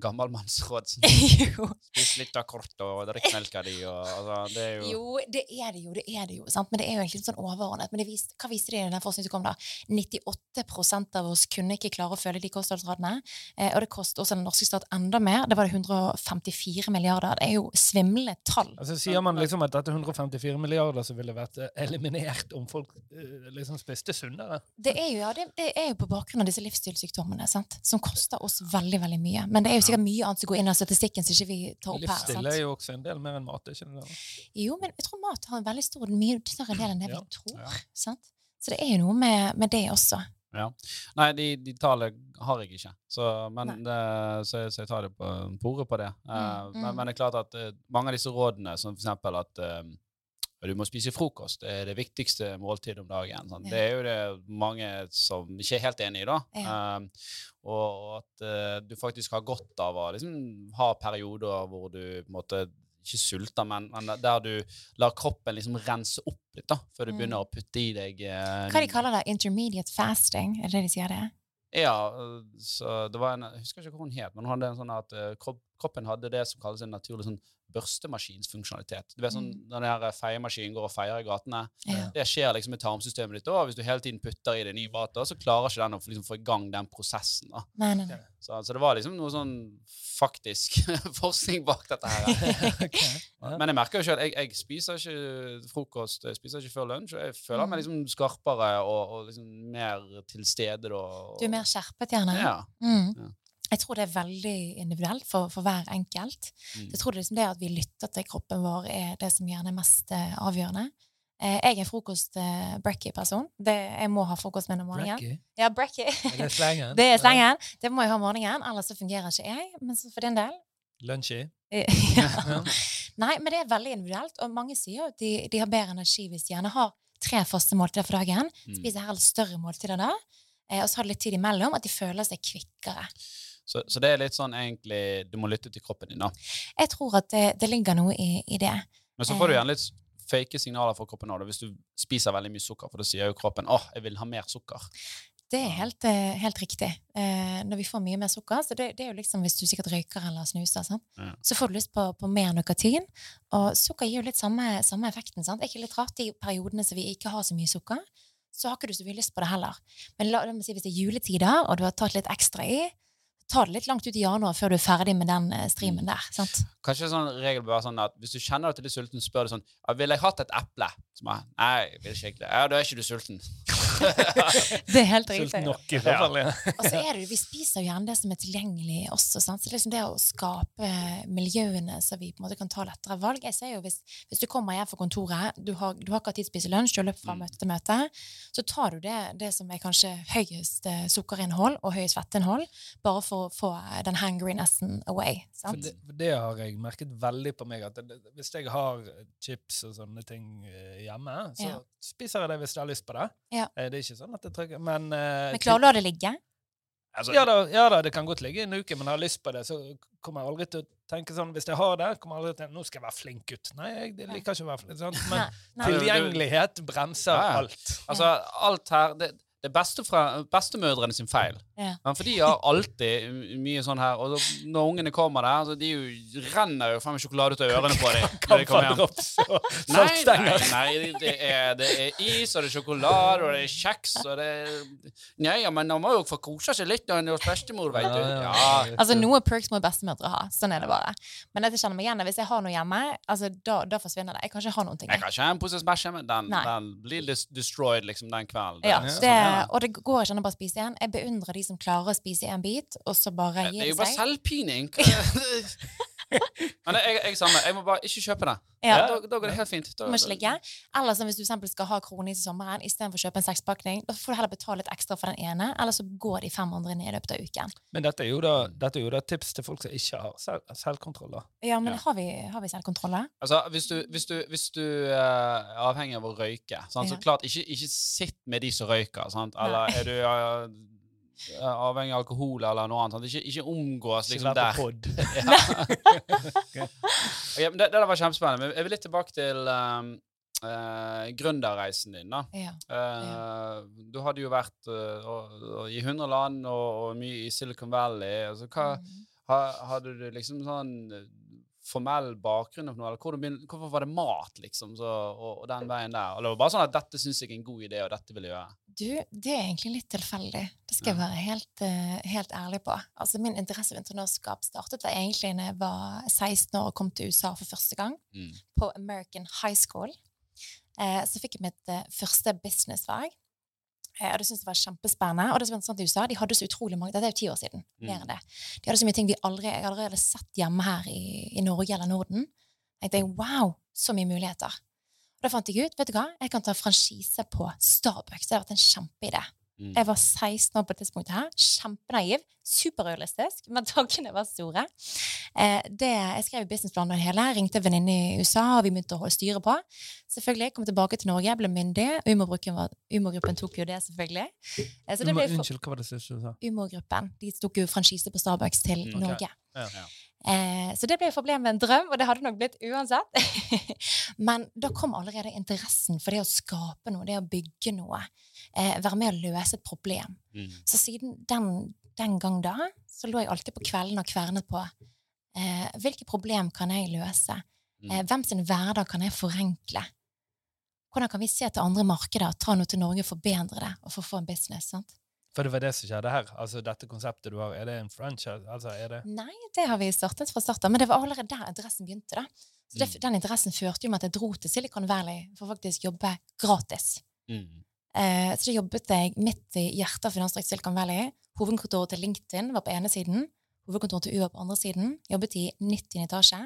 gammelmannsråd? Jo. Spis litt av kort og drikk melka di og altså, Det er jo jo, det er det jo, det er det jo. sant? Men det er jo egentlig litt sånn overordnet. Men det viste, hva viste de i den forskningen som kom da? 98% av oss kunne ikke klare å følge de kostholdsrådene. Eh, og det koster også den norske stat enda mer. Det var det 154 milliarder. Det er jo svimlende tall. Altså Sier man liksom at dette er 154 milliarder som ville vært eh, eliminert om folk eh, liksom spiste sunnere? Det er jo, ja, det, det er jo på bakgrunn av disse livsstilssykdommene, sant? som koster oss veldig veldig mye. Men det er jo sikkert mye annet som går inn i statistikken som ikke vi tar opp her. Livsstil er jo også en del mer enn mat. ikke det? da? Jo, men jeg tror mat har en veldig stor, mye større del enn det Ja. vi tror. Ja. Sant? Så det er jo noe med, med det også. Nei, de, de tallene har jeg ikke, så, men, det, så, så jeg tar det på, på ordet på det. Eh, Mm, mm. Men, men det er klart at uh, mange av disse rådene, som eksempel at eh, du må spise frokost, det er det viktigste måltidet om dagen. Sånn. Ja. Det er jo det mange som ikke er helt enig i, da. Ja. Um, og at uh, du faktisk har godt av å liksom, ha perioder hvor du på en måte ikke sulter, men, men der du lar kroppen liksom rense opp litt, da, før du Mm. begynner å putte i deg uh, Hva de kaller det? Intermediate fasting? Er det det de sier det? ja, øh, så det var en, jeg husker ikke hva hun het, men hun hadde en sånn at uh, kropp, kroppen hadde det som kalles en naturlig sånn børstemaskinsfunksjonalitet. Du vet sånn Mm. når den her feiemaskinen går og feier i gatene. Ja. Det skjer liksom i tarmsystemet ditt òg. Hvis du hele tiden putter i det ny mat, så klarer ikke den å liksom, få i gang den prosessen. da. Nei, nei, nei. Så, så det var liksom noe sånn faktisk forskning bak dette her. okay. Ja. Men jeg merker jo selv, jeg, jeg spiser ikke frokost, jeg spiser ikke før lunsj, og jeg føler meg Mm. liksom skarpere og, og liksom mer til stede da. og- Du er mer skjerpet, gjerne? Ja. Mm. Ja. Jeg tror det er veldig individuelt for, for hver enkelt. Mm. Jeg tror det, er liksom det at vi lytter til kroppen vår, er det som gjerne er mest eh, avgjørende. Eh, jeg er frokost-brekkie-person. jeg må ha frokost med om morgenen. Brekkie? Ja, brekkie. Er det slengen? Det er slengen. Det må jeg ha om morgenen, ellers så fungerer ikke jeg. Men så for din del Lunsji? eh, Ja. Nei, men det er veldig individuelt, og mange sier jo at de, de har bedre energi hvis de gjerne har tre faste måltider for dagen. Mm. Spiser helst større måltider da. Eh, og så har de litt tid imellom, at de føler seg kvikkere. Så, så det er litt sånn egentlig Du må lytte til kroppen din, da. Jeg tror at det, det ligger noe i, i det. Men så får du Eh. gjerne litt fake signaler fra kroppen òg, hvis du spiser veldig mye sukker. For da sier jo kroppen 'Å, jeg vil ha mer sukker'. Det er helt, eh, helt riktig. Eh, når vi får mye mer sukker så det, det er jo liksom Hvis du sikkert røyker eller snuser? Ja. så får du lyst på, på mer nukatin, Og sukker gir jo litt samme, samme effekten. Sant? Er ikke litt rart de periodene som vi ikke har så mye sukker, så har ikke du så mye lyst på det heller. Men la, la meg si, hvis det er juletider, og du har tatt litt ekstra i, ta det litt langt ut i januar før du er ferdig med den eh, streamen der. sant? Kanskje en sånn regel bør være sånn at hvis du kjenner deg til litt sulten, spør du sånn ja, 'Ville jeg hatt et eple?' Så bare, Nei, jeg vil ikke egentlig. Ja, da er ikke du sulten. Det er helt riktig. Sulten nok, i hvert fall. Ja. Og så er det, Vi spiser jo gjerne det som er tilgjengelig også. Sant? Så liksom det å skape miljøene så vi på en måte kan ta lettere valg Jeg ser jo Hvis, hvis du kommer hjem fra kontoret, du har, du har ikke hatt tid til å spise lunsj, du har løpt fra Mm. møte til møte, så tar du det, det som er kanskje høyest eh, sukkerinnhold og høyest fettinnhold, bare for å få den hangrinessen away. For Sant? det, for det har jeg merket veldig på meg. at det, Hvis jeg har chips og sånne ting eh, hjemme, så Ja. spiser jeg det hvis jeg har lyst på det. Ja. Eh, Det er ikke sånn at jeg trykker Men, uh, Men klarer du å la det ligge? Altså, ja, da, ja da, det kan godt ligge en uke, men har lyst på det, så kommer jeg aldri til å tenke sånn Hvis jeg har det, kommer jeg aldri til å Nå skal jeg være flink gutt. Nei, jeg liker ikke å være flink. Sant? Men Nei, tilgjengelighet bremser alt. Altså, alt her Det, det er beste fra, bestemødrene sin feil. Ja. For de har alltid mye sånn her. Og så når ungene kommer der, så de jo renner jo frem sjokolade ut av ørene på dem. når de kommer hjem. Nei, nei, nei det, er, det er is, og det er sjokolade, og det er kjeks, og det er Nei, ja, men han må jo få kose seg litt når han er hos bestemor, veit du. Ja, ja, Ja. ja. Altså, Noe perks må bestemødre ha. Sånn er det bare. Men dette kjenner meg igjen. Hvis jeg har noe hjemme, altså, da, da forsvinner det. Jeg kan ikke ha noen ting. Jeg kan ikke ha en pose Smash, hjemme. den, den blir destroyed liksom den kvelden. Ja, Det Ja. det, ja. og det går ikke an å bare spise igjen. Jeg beundrer de som klarer å spise en bit, og så bare gir Det gir er jo bare selvpining. Men jeg, jeg, samme. jeg må bare ikke kjøpe det. Ja. Da, da går det helt fint. Da, Du må ikke ligge. Eller så hvis du eksempel skal ha kronis i sommeren, istedenfor å kjøpe en sekspakning, da får du heller betale litt ekstra for den ene, eller så går de 500 ned i løpet av uken. Men dette er jo da, dette er jo da tips til folk som ikke har selv, selvkontroll. Ja, men Ja. har vi, har vi selvkontroll? Altså, hvis du, hvis du, hvis du uh, er avhengig av å røyke, sant? så Ja. klart, ikke, ikke sitt med de som røyker. Sant? Eller er du eh, avhengig av alkohol eller noe annet. Ikke, ikke omgås liksom der. på pod. Ja. Ok, men det, det der var kjempespennende. Men jeg vil litt tilbake til um, uh, gründerreisen din. da. Ja. Eh, Du hadde jo vært og, i 100 land og, og mye i Silicon Valley. Altså, hva, Mm. ha, hadde du liksom sånn formell bakgrunn for noe, eller hvor du begyn- hvorfor var det mat, liksom, så, og, og den veien der? Eller var det bare sånn at dette syns jeg er en god idé, og dette vil jeg gjøre? Du, det er egentlig litt tilfeldig. Det skal jeg være helt, eh, helt ærlig på. Altså, Min interesse for entreprenørskap startet egentlig da jeg var 16 år og kom til USA for første gang. Mm. På American High School. Eh, så fikk jeg mitt eh, første businessfag. Eh, og det syntes jeg var kjempespennende. Og det som var interessant i USA, de hadde så utrolig mange Dette er jo ti år siden. Mm. mer enn det. De hadde så mye ting vi aldri, jeg aldri hadde sett hjemme her i, i Norge eller Norden. Jeg tenkte wow, så mye muligheter. Og da fant jeg ut vet du hva, jeg kan ta franchise på Starbucks. Det har vært en kjempeidé. Mm. Jeg var 16 år på det tidspunktet her. Kjempenaiv. Superrealistisk, men tankene var store. Eh, det, jeg skrev businessplanen og det hele. Ringte en venninne i USA, og vi begynte å holde styre på. Selvfølgelig, Kom tilbake til Norge, ble myndig. Umogruppen, var- Umogruppen tok jo det, selvfølgelig. Eh, så det ble for- Unnskyld, hva var det siste du sa? Umogruppen. De tok jo franchise på Starbucks til Mm, okay. Norge. Ja. Ja. Eh, så det ble forble med en drøm, og det hadde nok blitt uansett. Men da kom allerede interessen for det å skape noe, det å bygge noe. Eh, være med å løse et problem. Mm. Så siden den, den gang da, så lå jeg alltid på kvelden og kvernet på eh, hvilke problem kan jeg løse? Mm. Eh, hvem sin hverdag kan jeg forenkle? Hvordan kan vi se til andre markeder, ta noe til Norge, forbedre det og få få en business? sant? For det var det som skjedde her. Altså, Dette konseptet du har, er det en franchise? Altså, det... Nei, det har vi startet fra starten, men det var allerede der interessen begynte. da. Så det, Mm. Den interessen førte jo med at jeg dro til Silicon Valley for faktisk jobbe gratis. Mm. Eh, så da jobbet jeg midt i hjertet av finansdistrikt Silicon Valley. Hovedkontoret til LinkedIn var på ene siden. Hovedkontoret til UA på andre siden. Jobbet i 90. etasje.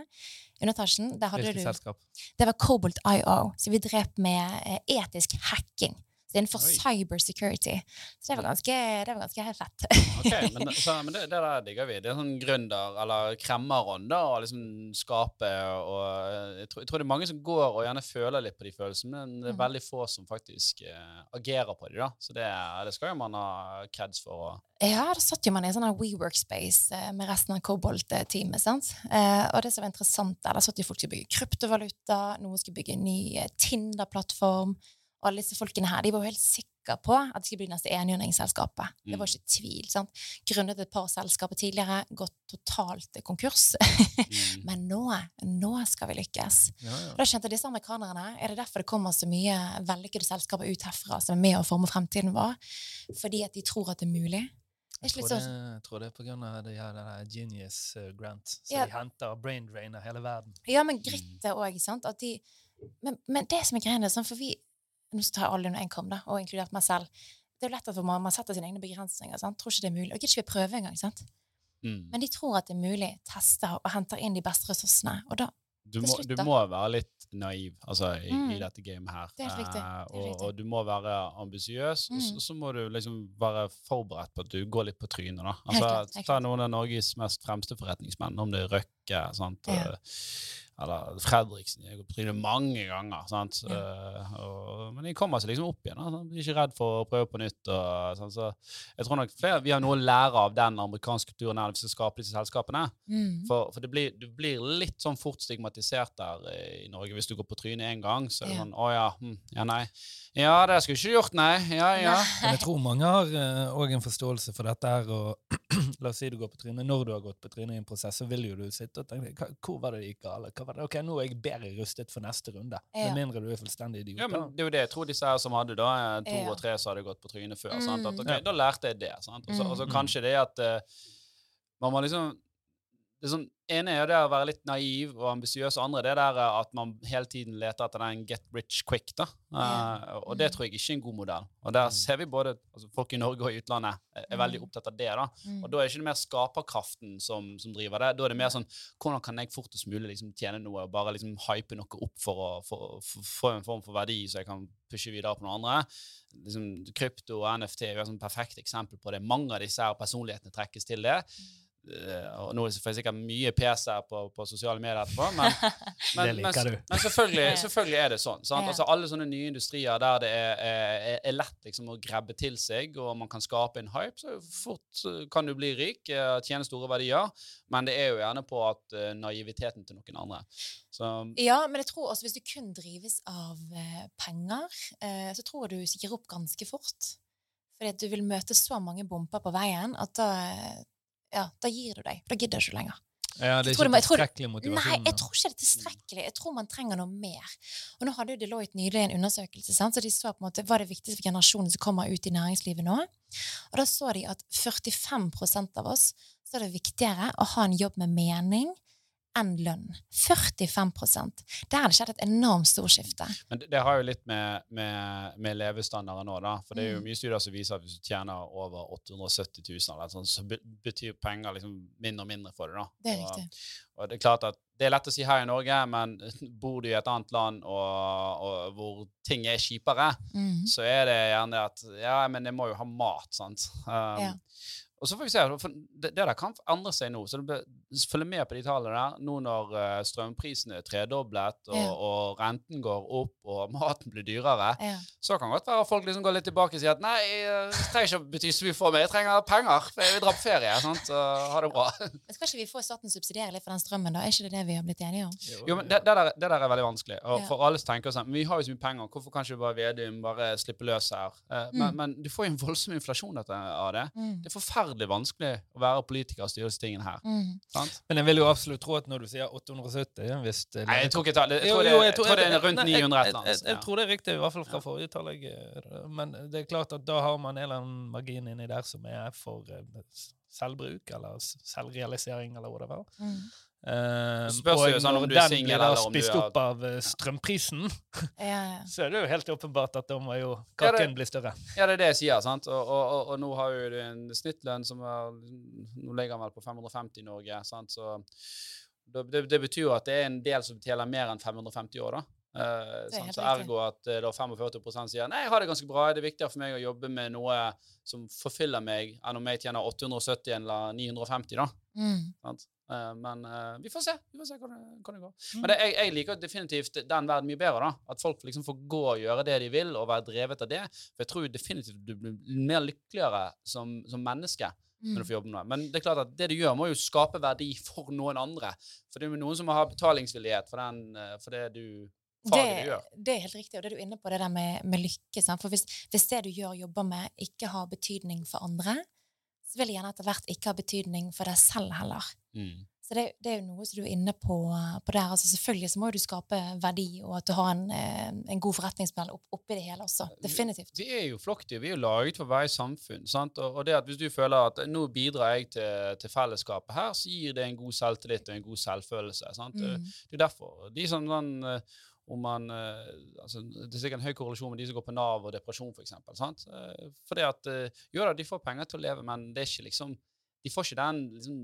Underetasjen, der hadde Hvilket du selskap? Det var Cobalt IO, så vi drev med eh, etisk hacking. Innenfor Oi. cyber security. Så det var ganske, det var ganske helt fett. Ok, men, så, men det, det der digger vi. Det er sånn gründer- eller kremmerånd å liksom skape og jeg tror, jeg tror det er mange som går og gjerne føler litt på de følelsene, men det er Mhm. veldig få som faktisk uh, agerer på de, da. Så det, det skal jo man ha creds for. Og Ja, da satt jo man i en sånn WeWorkspace eh, med resten av Cobalt-teamet. sant? Eh, og det som var interessant der, der satt jo folk som skulle bygge kryptovaluta, noen skulle bygge en ny eh, Tinder-plattform. Og alle disse folkene her, de var jo helt sikre på at det skulle bli neste enhjørningsselskapet. Det var Mm. ikke tvil. sant? Grunnet et par selskaper tidligere, gått totalt konkurs. Mm. Men nå, nå skal vi lykkes. Ja, ja. Da kjente disse amerikanerne, er det derfor det kommer så mye vellykkede selskaper ut herfra som er med å forme fremtiden vår? Fordi at de tror at det er mulig? Jeg tror, sånn det, jeg tror det er av det her, det Genius eh, Grant. som Ja. de henter brain drain av hele verden. Ja, men grittet òg, sant? De, men, men det som er greia, sånn, for vi Nå tar jeg alle under én kam, da, og inkludert meg selv. Det er jo lett at man, man setter sine egne begrensninger. sant? Tror ikke det er mulig. Og gidder ikke vi prøve engang. sant? Mm. Men de tror at det er mulig, tester og henter inn de beste ressursene. Og da Du, må, du må være litt naiv altså, i, Mm. i dette gamet her. Det er riktig, Eh, det er og, og du må være ambisiøs, og så, Mm. så må du liksom være forberedt på at du går litt på trynet. da. Altså, Ta noen av Norges mest fremste forretningsmenn, om det er Røkke Brekke. sant? Ja. Eh, Eller Fredriksen. Jeg har gått på trynet mange ganger. sant? Ja. Eh, og, men de kommer seg liksom opp igjen. da. De er ikke redd for å prøve på nytt. og sånn, så jeg tror nok flere, Vi har noe å lære av den amerikanske kulturen her hvis vi skal skape disse selskapene. Mm. For, for det blir, du blir litt sånn fort stigmatisert der eh, i Norge. Hvis du går på trynet én gang, så er det Ja. sånn Å ja. Hm, ja, nei. Ja, det skulle ikke gjort, nei. Ja, ja. Men jeg tror mange har òg en forståelse for dette her. og La oss si du går på trynet. Når du har gått på trynet i en prosess, så vil jo du sitte og tenke Hvor var det det gikk galt? Hva var det? Ok, nå er jeg bedre rustet for neste runde. Ja. Med mindre du er fullstendig idiot. Ja, men det er jo det jeg tror disse her som hadde da, eh, to Ja. og tre som hadde gått på trynet før. Mm. Sant? At, ok, Ja. Da lærte jeg det. Sant? Og så og så Mm. kanskje det at uh, man må liksom det er sånn, ene er jo det å være litt naiv og ambisiøs, og andre det der eh, at man hele tiden leter etter den get rich quick. da. Uh, og det Mm. tror jeg ikke er en god modell. Og der Mm. ser vi både altså folk i Norge og i utlandet er, veldig Mm. opptatt av det. da. Mm. Og da er det ikke mer skaperkraften som, som driver det. Da er det mer sånn hvordan kan jeg fortest mulig liksom tjene noe og bare liksom hype noe opp for å få en form for verdi, så jeg kan pushe videre på noen andre. Liksom, krypto og NFT er jo et perfekt eksempel på det. Mange av disse her personlighetene trekkes til det. Eh, og nå får jeg sikkert mye PC her på, på sosiale medier etterpå, men, men, men, men selvfølgelig, selvfølgelig er det sånn. Sant? Altså, alle sånne nye industrier der det er, er, er lett liksom, å grabbe til seg, og man kan skape en hype, så fort eh, kan du bli rik, eh, tjene store verdier, men det er jo gjerne på at eh, naiviteten til noen andre. Så Ja, men jeg tror også hvis du kun drives av eh, penger, eh, så tror jeg du gir opp ganske fort. Fordi at du vil møte så mange bomper på veien at da, eh, ja, da gir du deg. Da gidder du ikke lenger. Ja, det er ikke tilstrekkelig motivasjon. Nei, jeg tror ikke det er tilstrekkelig. Jeg tror man trenger noe mer. Og nå hadde jo Deloitte nylig en undersøkelse, sant? så de så på en måte hva er det viktigste for generasjonen som kommer ut i næringslivet nå. Og da så de at 45% av oss så er det viktigere å ha en jobb med mening enn lønn. 45 Der har det skjedd et enormt storskifte. Men det, det har jo litt med, med, med levestandarden nå, da. For det er jo Mm. mye studier som viser at hvis du tjener over 870 000, eller sånn, så betyr penger liksom mindre og mindre for det. da. Det er riktig. og det er klart at det er lett å si her i Norge, men bor du i et annet land og, og hvor ting er kjipere, Mhm. så er det gjerne at Ja, men jeg må jo ha mat, sant. Um, Ja. Og så får vi se. Det, det der kan endre seg nå. så det blir, Følg med på de tallene der. Nå når eh, strømprisene er tredoblet, og, Ja. og renten går opp, og maten blir dyrere, Ja. så kan godt være at folk liksom går litt tilbake og sier at nei, eh, det trenger ikke å bety så mye for meg, jeg trenger penger, for jeg vil dra på ferie. sant? Så ha det bra. Men skal ikke vi få staten subsidiere litt for den strømmen, da? Er ikke det det vi har blitt enige om? Jo, men det, det, der, det der er veldig vanskelig. Og for alle som tenker sånn, vi har jo så mye penger, hvorfor kan ikke bare Vedum bare slippe løs her? Eh, men, Mm. men du får jo en voldsom inflasjon av det. Mm. Det er forferdelig vanskelig å være politiker og styre disse tingene her. Mm. Sant? Men jeg vil jo absolutt tro at når du sier 870 hvis det Nei, jeg tror ikke tallet. Jeg tror det, jo, jeg tror det er rundt 900 et eller annet. jeg, tror det er riktig, i hvert fall fra Ja. forrige tall. eh, Men det er klart at da har man en eller annen margin inni der som er for eh, selvbruk eller selvrealisering eller hva det var. Mm. Eh, spørs jo sånn om du er singel, eller om du spist er- opp av eh, strømprisen, Ja, ja. så er det jo helt åpenbart at da må jo Ja, det- bli større. Ja, det er det jeg sier. sant? Og, og, og, og nå har jo du en snittlønn som er Nå ligger vel på 550 i Norge. sant? Så det, det, betyr jo at det er en del som tjener mer enn 550 år. da. Sant? Så ergo at uh, da 45 sier nei, jeg har det ganske bra, det er viktigere for meg å jobbe med noe som forfyller meg, enn om jeg tjener 870 eller 950. da. Mm. Sant? Eh, men eh, vi får se vi får se hvordan det, går. Mm. Men det, jeg, jeg liker definitivt den verden mye bedre. da. At folk liksom får gå og gjøre det de vil, og være drevet av det. For jeg tror definitivt du blir mer lykkeligere som, som menneske Mm. Men det er klart at det du gjør, må jo skape verdi for noen andre. For det er jo noen som må ha betalingsvillighet for, den, eh, for det du Det, det er helt riktig, og det du er inne på, det der med, med lykke. Sant? For hvis, hvis det du gjør, jobber med, ikke har betydning for andre, så vil det gjerne etter hvert ikke ha betydning for deg selv heller. Mm. Så det, det er jo noe som du er inne på, på der. Altså selvfølgelig så må du skape verdi, og at du har en, eh, en god forretningsmodell opp, oppi det hele også. Definitivt. Vi er jo flokkdyr. Vi er jo laget for å være i samfunn. Sant? Og, og det at hvis du føler at nå bidrar jeg til, til fellesskapet her, så gir det en god selvtillit og en god selvfølelse. Sant? Mm. Det er derfor. De som sånn, eh, om man, eh, altså, det er sikkert en høy korrelasjon med de som går på Nav og depresjon, f.eks. For Fordi at eh, jo da, de får penger til å leve, men det er ikke liksom de får ikke den liksom,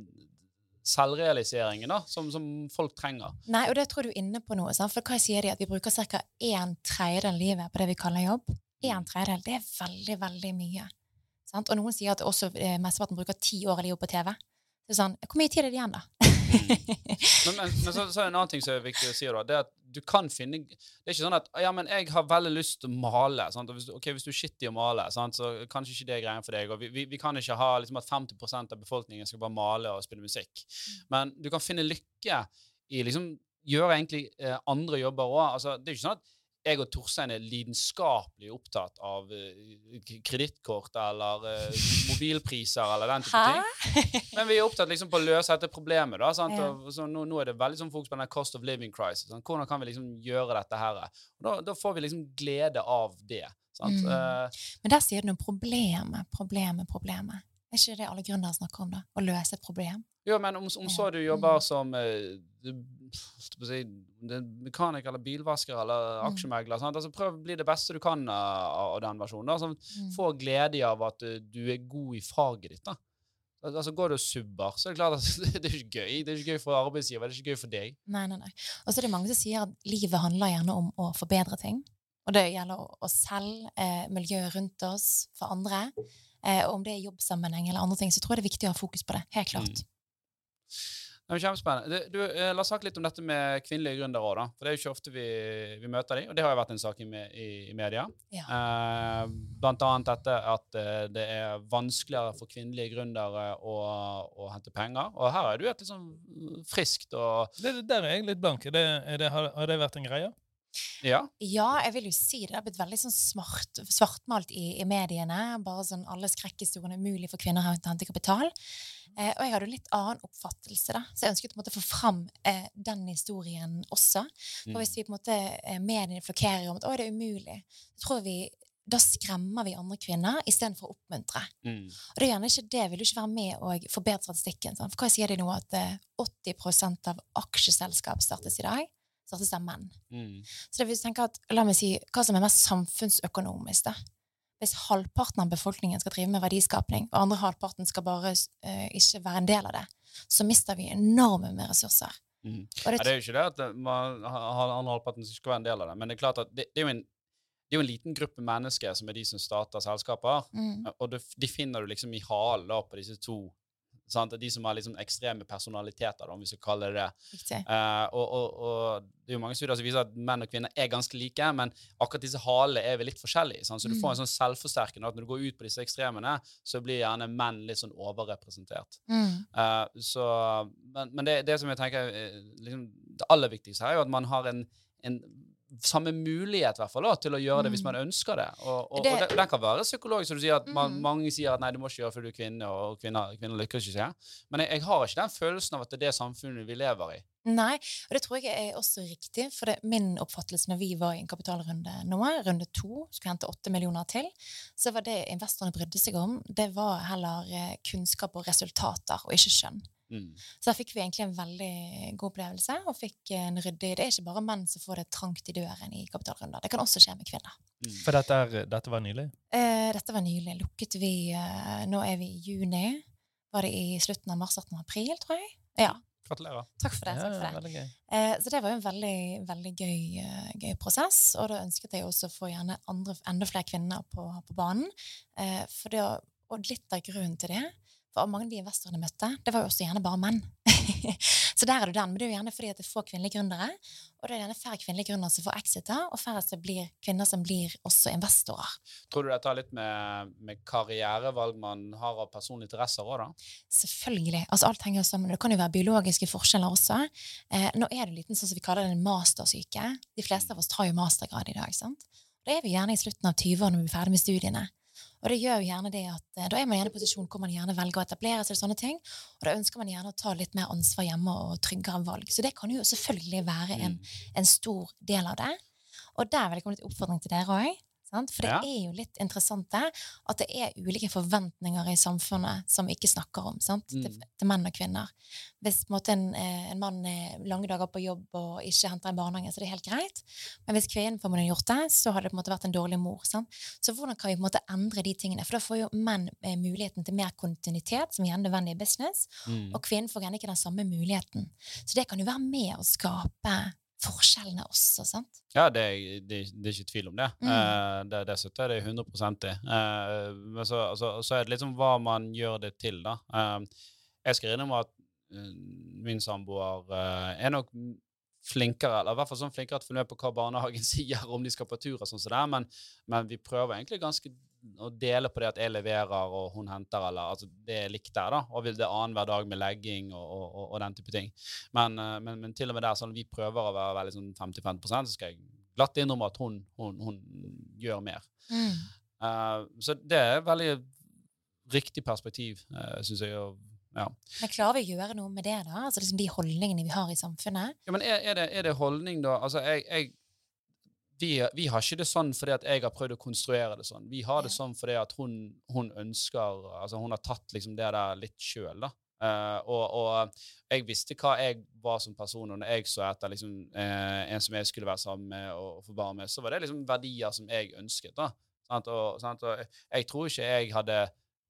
selvrealiseringen da, som, som folk trenger. Nei, og det tror du er inne på noe. Sant? For hva sier de? At vi bruker ca. en tredjedel av livet på det vi kaller jobb. En tredjedel, det er veldig, veldig mye. Sant? Og noen sier at også eh, mesteparten bruker ti år av livet på TV. Er sånn, Hvor mye tid er det igjen, da? Men, men, men så, så er en annen ting som er viktig å si. da, det er at du kan finne Det er ikke sånn at ja, men jeg har veldig lyst til å male. Sant? Hvis, ok, hvis du er skittig å male, sant? så kanskje ikke det er greia for deg. og Vi, vi, vi kan ikke ha liksom, at 50% av befolkningen skal bare male og spille musikk. Men du kan finne lykke i liksom gjøre egentlig eh, andre jobber òg. Altså, det er ikke sånn at jeg og Torstein er lidenskapelig opptatt av eh, kredittkort eller eh, mobilpriser eller den type ting. Men vi er opptatt liksom på å løse dette problemet. da, sant? Ja. Og, så nå, nå er det veldig sånn fokus på den cost of living crisis. Sant? Hvordan kan vi liksom gjøre dette her? Da, da får vi liksom glede av det. Sant? Mm. Uh, Men der sier du noe problemet, problemet, problemet. Er ikke det alle gründere snakker om, da? Å løse et problem? jo, men om, om så du jobber som eh, du, si, er mekaniker eller bilvasker eller Mm. aksjemegler? Altså, prøv å bli det beste du kan av, av den versjonen. Sånn, Mm. Få glede av at eh, du er god i faget ditt. da. Altså, Går du og subber, så er det klart at det er ikke gøy. Det er ikke gøy for arbeidsgiver, det er ikke gøy for deg. Nei, nei, nei. Og så er det mange som sier at livet handler gjerne om å forbedre ting. Og det gjelder oss selv, eh, miljøet rundt oss, for andre. Eh, om det er jobbsammenheng eller andre ting, så tror jeg det er viktig å ha fokus på det. Helt klart. Mm. Det er kjempespennende. Du, du, eh, la oss snakke litt om dette med kvinnelige gründere òg, da. For det er jo ikke ofte vi, vi møter dem, og det har jo vært en sak i, i, i media. Ja. Eh, blant annet dette at eh, det er vanskeligere for kvinnelige gründere å, å hente penger. Og her er du et litt sånn friskt og Det, der er jeg litt blank. Det, er det, har, har det vært en greie? Ja. Ja, jeg vil jo si det. Det har blitt veldig sånn smart, svartmalt i, i mediene. Bare sånn alle skrekkhistoriene mulig for kvinner å hente kapital. Eh, og jeg hadde jo litt annen oppfattelse, da. Så jeg ønsket på en måte å få fram eh, den historien også. For hvis vi på en måte eh, mediene flokkerer om at å, det er umulig, så tror vi da skremmer vi andre kvinner istedenfor å oppmuntre. Mm. Og det er gjerne ikke det. Vil du ikke være med og forbedre statistikken? For hva sier de nå? At eh, 80% av aksjeselskap startes i dag, startes av menn. Mm. Så det vil tenke at, la meg si, hva som er mest samfunnsøkonomisk, da. Hvis halvparten av befolkningen skal drive med verdiskapning, og andre halvparten skal bare uh, ikke være en del av det, så mister vi enorme med ressurser. Mm. Det, Ja, det er jo ikke det at eh, man har andre halvparten som skal være en del av det, men det er klart at det, det, er jo en, det er jo en liten gruppe mennesker som er de som starter selskaper, mm, og det, de finner du liksom i halen på disse to. Sant? De som har liksom ekstreme personaliteter, om vi skal kalle det det. Eh, og, og, og det er jo mange studier som viser at menn og kvinner er ganske like, men akkurat disse halene er vel litt forskjellige. Sant? Så du får en sånn selvforsterkende at når du går ut på disse ekstremene, så blir gjerne menn litt sånn overrepresentert. Mm, Uh, så, men men det, det som jeg tenker eh, liksom, Det aller viktigste her er jo at man har en, en samme mulighet hvert fall, til å gjøre det hvis Mm. man ønsker det. Og, og, Det- og den kan være psykologisk, som du sier at man, Mm. mange sier at nei, du må ikke gjøre det fordi du er kvinne, og kvinner, kvinner lykkes ikke. Men jeg, jeg har ikke den følelsen av at det er det samfunnet vi lever i. Nei, og det tror jeg er også riktig, for det, min oppfattelse når vi var i en kapitalrunde nå, runde to, skulle hente åtte millioner til, så var det investorene brydde seg om, det var heller eh, kunnskap og resultater, og ikke skjønn. Mm. Så da fikk vi egentlig en veldig god opplevelse, og fikk en ryddig Det er ikke bare menn som får det trangt i døren i kapitalrunder, det kan også skje med kvinner. Mm. For dette, er, dette var nylig? Eh, dette var nylig. Lukket vi eh, Nå er vi i juni. Var det i slutten av mars, starten av april, tror jeg? Ja. Gratulerer. Takk for det. Ja, takk for det. Eh, så det var jo en veldig, veldig gøy, eh, gøy prosess, og da ønsket jeg også å få gjerne andre, enda flere kvinner på, på banen. Eh, for det, og litt av grunnen til det, for mange av de investorene jeg møtte, det var jo også gjerne bare menn. så der er det den, men det er jo gjerne fordi at det er få kvinnelige gründere, og det er gjerne færre kvinnelige gründere som får exiter, og færre som blir kvinner som blir også investorer. Tror du dette har litt med, med karrierevalg man har av personlige interesser òg, da? Selvfølgelig. altså Alt henger sammen. Det kan jo være biologiske forskjeller også. Eh, nå er det liten sånn som vi kaller det en mastersyke. De fleste av oss tar jo mastergrad i dag. sant? Da er vi gjerne i slutten av 20-årene når vi er ferdig med studiene. Og det gjør jo gjerne det at eh, Da er man gjerne i en posisjon hvor man gjerne velger å etablere seg. sånne ting, Og da ønsker man gjerne å ta litt mer ansvar hjemme og tryggere valg. Så det kan jo selvfølgelig være en, en stor del av det. Og der vil jeg komme litt oppfordring til dere òg. For det Ja. er jo litt interessant det, at det er ulike forventninger i samfunnet som vi ikke snakker om sant? Til, Mm. til menn og kvinner. Hvis på en, måte, en, eh, en mann er lange dager på jobb og ikke henter en barnehage, så er det helt greit. Men hvis kvinnen får man gjort det, så har det på en måte vært en dårlig mor. Sant? Så hvordan kan vi på en måte endre de tingene? For da får jo menn eh, muligheten til mer kontinuitet, som igjen er nødvendig i business, Mm. og kvinnen får gjerne ikke den samme muligheten. Så det kan jo være med å skape forskjellene også, sant? Ja, det, er- det, er- det er ikke tvil om det. Mm. Eh, det, det støtter jeg deg 100 i. Eh, men så, altså, så er det liksom hva man gjør det til, da. Eh, jeg skal innrømme at eh, min samboer er nok flinkere, eller i hvert fall sånn flinkere til å følge med på hva barnehagen sier om de skal på tur, og sånn som det er, men, men vi prøver egentlig ganske å dele på det at jeg leverer og hun henter, eller altså det er likt der, da. Og vil det annenhver dag med legging og, og, og, og den type ting. Men, eh, men, men til og med der, sånn vi prøver å være veldig sånn 50-50% så skal jeg glatt innrømme at hun, hun, hun gjør mer. Mm. Uh, så det er et veldig riktig perspektiv, uh, syns jeg. Og, ja. Men klarer vi å gjøre noe med det, da? Altså liksom De holdningene vi har i samfunnet? Ja, men er, er, det, er det holdning, da? Altså, jeg, jeg vi, vi, har ikke det sånn fordi at jeg har prøvd å konstruere det sånn. Vi har det sånn fordi at hun, hun ønsker Altså, hun har tatt liksom det der litt sjøl, da. Uh, og, og jeg visste hva jeg var som person, og når jeg så etter liksom, uh, en som jeg skulle være sammen med og, få barn med, så var det liksom verdier som jeg ønsket. da. Sant? Og, sant? og jeg tror ikke jeg hadde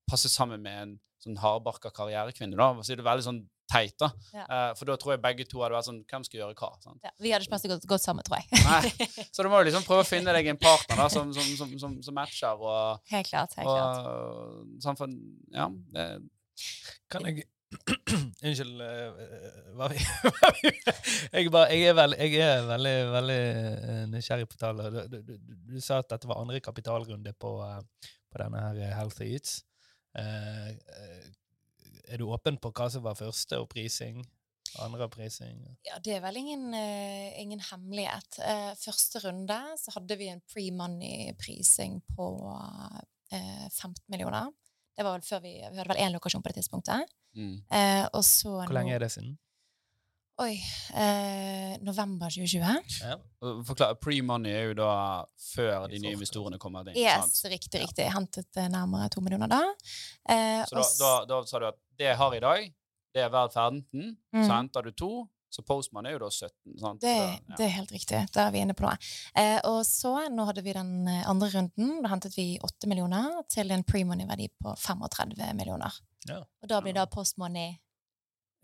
passet sammen med en sånn hardbarka karrierekvinne. da, Så er det veldig sånn teit, da. Ja. Uh, for da tror jeg begge to hadde vært sånn Hvem skal gjøre hva? sant? Ja, vi hadde ikke passet godt, godt sammen, tror jeg. Nei. Så du må jo liksom prøve å finne deg en partner da, som, som, som, som, som matcher. Og, Helt klart. helt klart. og sånn for, ja, det, Kan jeg Unnskyld. eh, hva vi, jeg, bare, jeg er, veldig, jeg er veldig, veldig eh, nysgjerrig på tallet. Du, du, du, du sa at dette var andre kapitalrunde på, eh, på denne her eh, Healthy Eats. Eh, eh, er du åpen på hva som var første, opprising? Andre prising? Ja, Det er vel ingen, uh, ingen hemmelighet. Uh, første runde så hadde vi en pre-money-prising på uh, 15 millioner. Det var vel før vi, vi hadde vel én lokasjon på det tidspunktet. mm. Eh, og så Hvor lenge er det siden? Oi. Eh, november 2020. Ja. Forklar, Pre-money er jo da før de nye investorene kommer inn. Yes, sant? riktig, riktig. Hentet eh, nærmere to millioner da. Eh, Så da, da, da sa du at det jeg har i dag, det er verdt 15. Mm. Så henter du to, så Postman er jo da 17. sant? Det, Så, ja. det er helt riktig. Da er vi inne på noe. Eh, og så, nå hadde vi den eh, andre runden. Da hentet vi 8 millioner til en pre-money-verdi på 35 millioner. Ja. Og da blir da post-money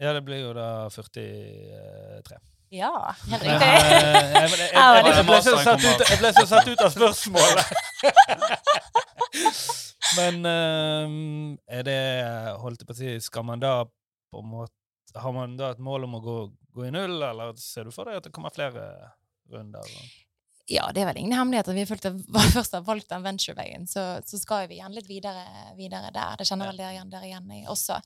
ja, det blir jo da 43. Ja, helt riktig. eh, jeg, jeg, jeg, jeg, ble så satt ut, ble så satt ut av spørsmålet. Men eh, er det Holdt jeg på å si Skal man da på en måte Har man da et mål om å gå, gå i null, eller ser du for deg at det kommer flere runder? og- Ja, det er vel ingen hemmelighet at vi følte, først har valgt den venture-veien, så, så skal vi igjen litt videre, videre der. Det kjenner vel dere igjen, dere igjen i også.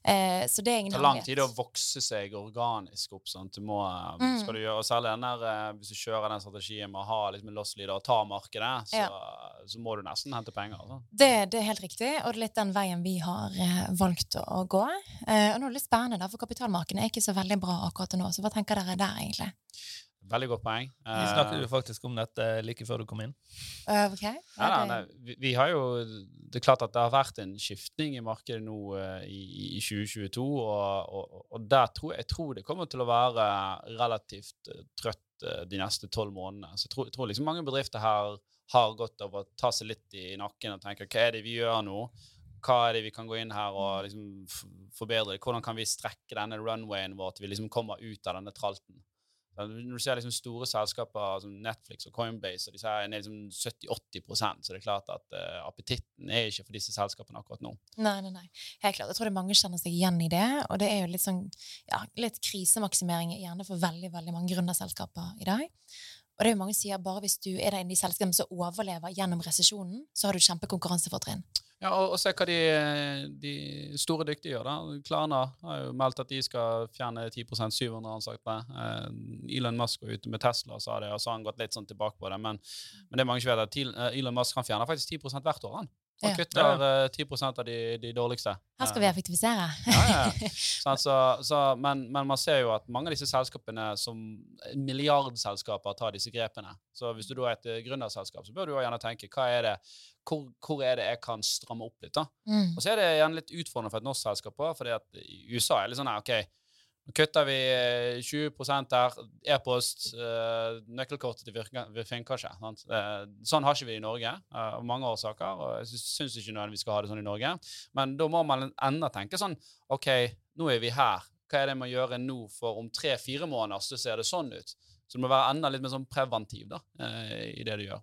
Eh, så det er ingen hemmelighet. Det tar lang tid å vokse seg organisk opp. Sant? Du må, eh, Mm. skal du gjøre, og Særlig der, eh, hvis du kjører den strategien med å ha liksom, en loss leader og ta markedet, så, så må du nesten hente penger. Altså. Det, det er helt riktig, og det er litt den veien vi har eh, valgt å gå. Eh, og nå er det litt spennende, da, for kapitalmarkedene er ikke så veldig bra akkurat nå. Så hva tenker dere der, egentlig? Veldig godt poeng. Vi snakket jo faktisk om dette like før du kom inn. Uh, ok? Nei, Ja, da, nei. Vi, vi har jo Det er klart at det har vært en skiftning i markedet nå uh, i, i 2022, og, og, og der tror jeg, jeg tror det kommer til å være relativt uh, trøtt eh, de neste tolv månedene. Så jeg tror, jeg tror liksom mange bedrifter her har godt av å ta seg litt i nakken og tenke hva er det vi gjør nå? Hva er det vi kan gå inn her og liksom forbedre? Hvordan kan vi strekke denne runwayen vår til vi liksom kommer ut av denne tralten? Når du ser liksom store selskaper som Netflix og Coinbase, og sier ned liksom 70-80% så det er klart at uh, appetitten er ikke for disse selskapene akkurat nå. Nei, nei, nei. Helt klart. Jeg tror det mange kjenner seg igjen i det. Og det er jo litt sånn, ja, litt krisemaksimering gjerne for veldig, veldig mange gründerselskaper i dag. Og det er jo mange som sier bare hvis du er der inne i selskapet som overlever gjennom resesjonen, så har du kjempekonkurransefortrinn. Ja, og, og se hva de, de store dyktige gjør. da. Klarna har jo meldt at de skal fjerne 10 700 ansatte. Elon Musk var ute med Tesla, sa det, og så har han gått litt sånn tilbake på det. Men, men det mange ikke vet, at eh, Elon Musk han fjerner faktisk 10 hvert år. Han, Ja. kutter eh, 10% av de, de dårligste. Her skal vi effektivisere. Ja, ja. Så, så, men, men man ser jo at mange av disse selskapene som milliardselskaper tar disse grepene. Så hvis du da er et eh, gründerselskap, så bør du gjerne tenke hva er det, hvor, hvor er det jeg kan stramme opp litt. da? Mm. Og så er det gjerne litt utfordrende for et norsk selskap òg, fordi at i USA er det litt sånn her, OK, nå kutter vi eh, 20 der, e-post, eh, nøkkelkortet til? Eh, sånn har ikke vi i Norge, eh, av mange årsaker, og jeg syns- ikke nødvendigvis vi skal ha det sånn i Norge. Men da må man enda tenke sånn OK, nå er vi her. Hva er det man gjør nå for om tre-fire måneder så ser det sånn ut? Så du må være enda litt mer sånn preventiv da, eh, i det du gjør.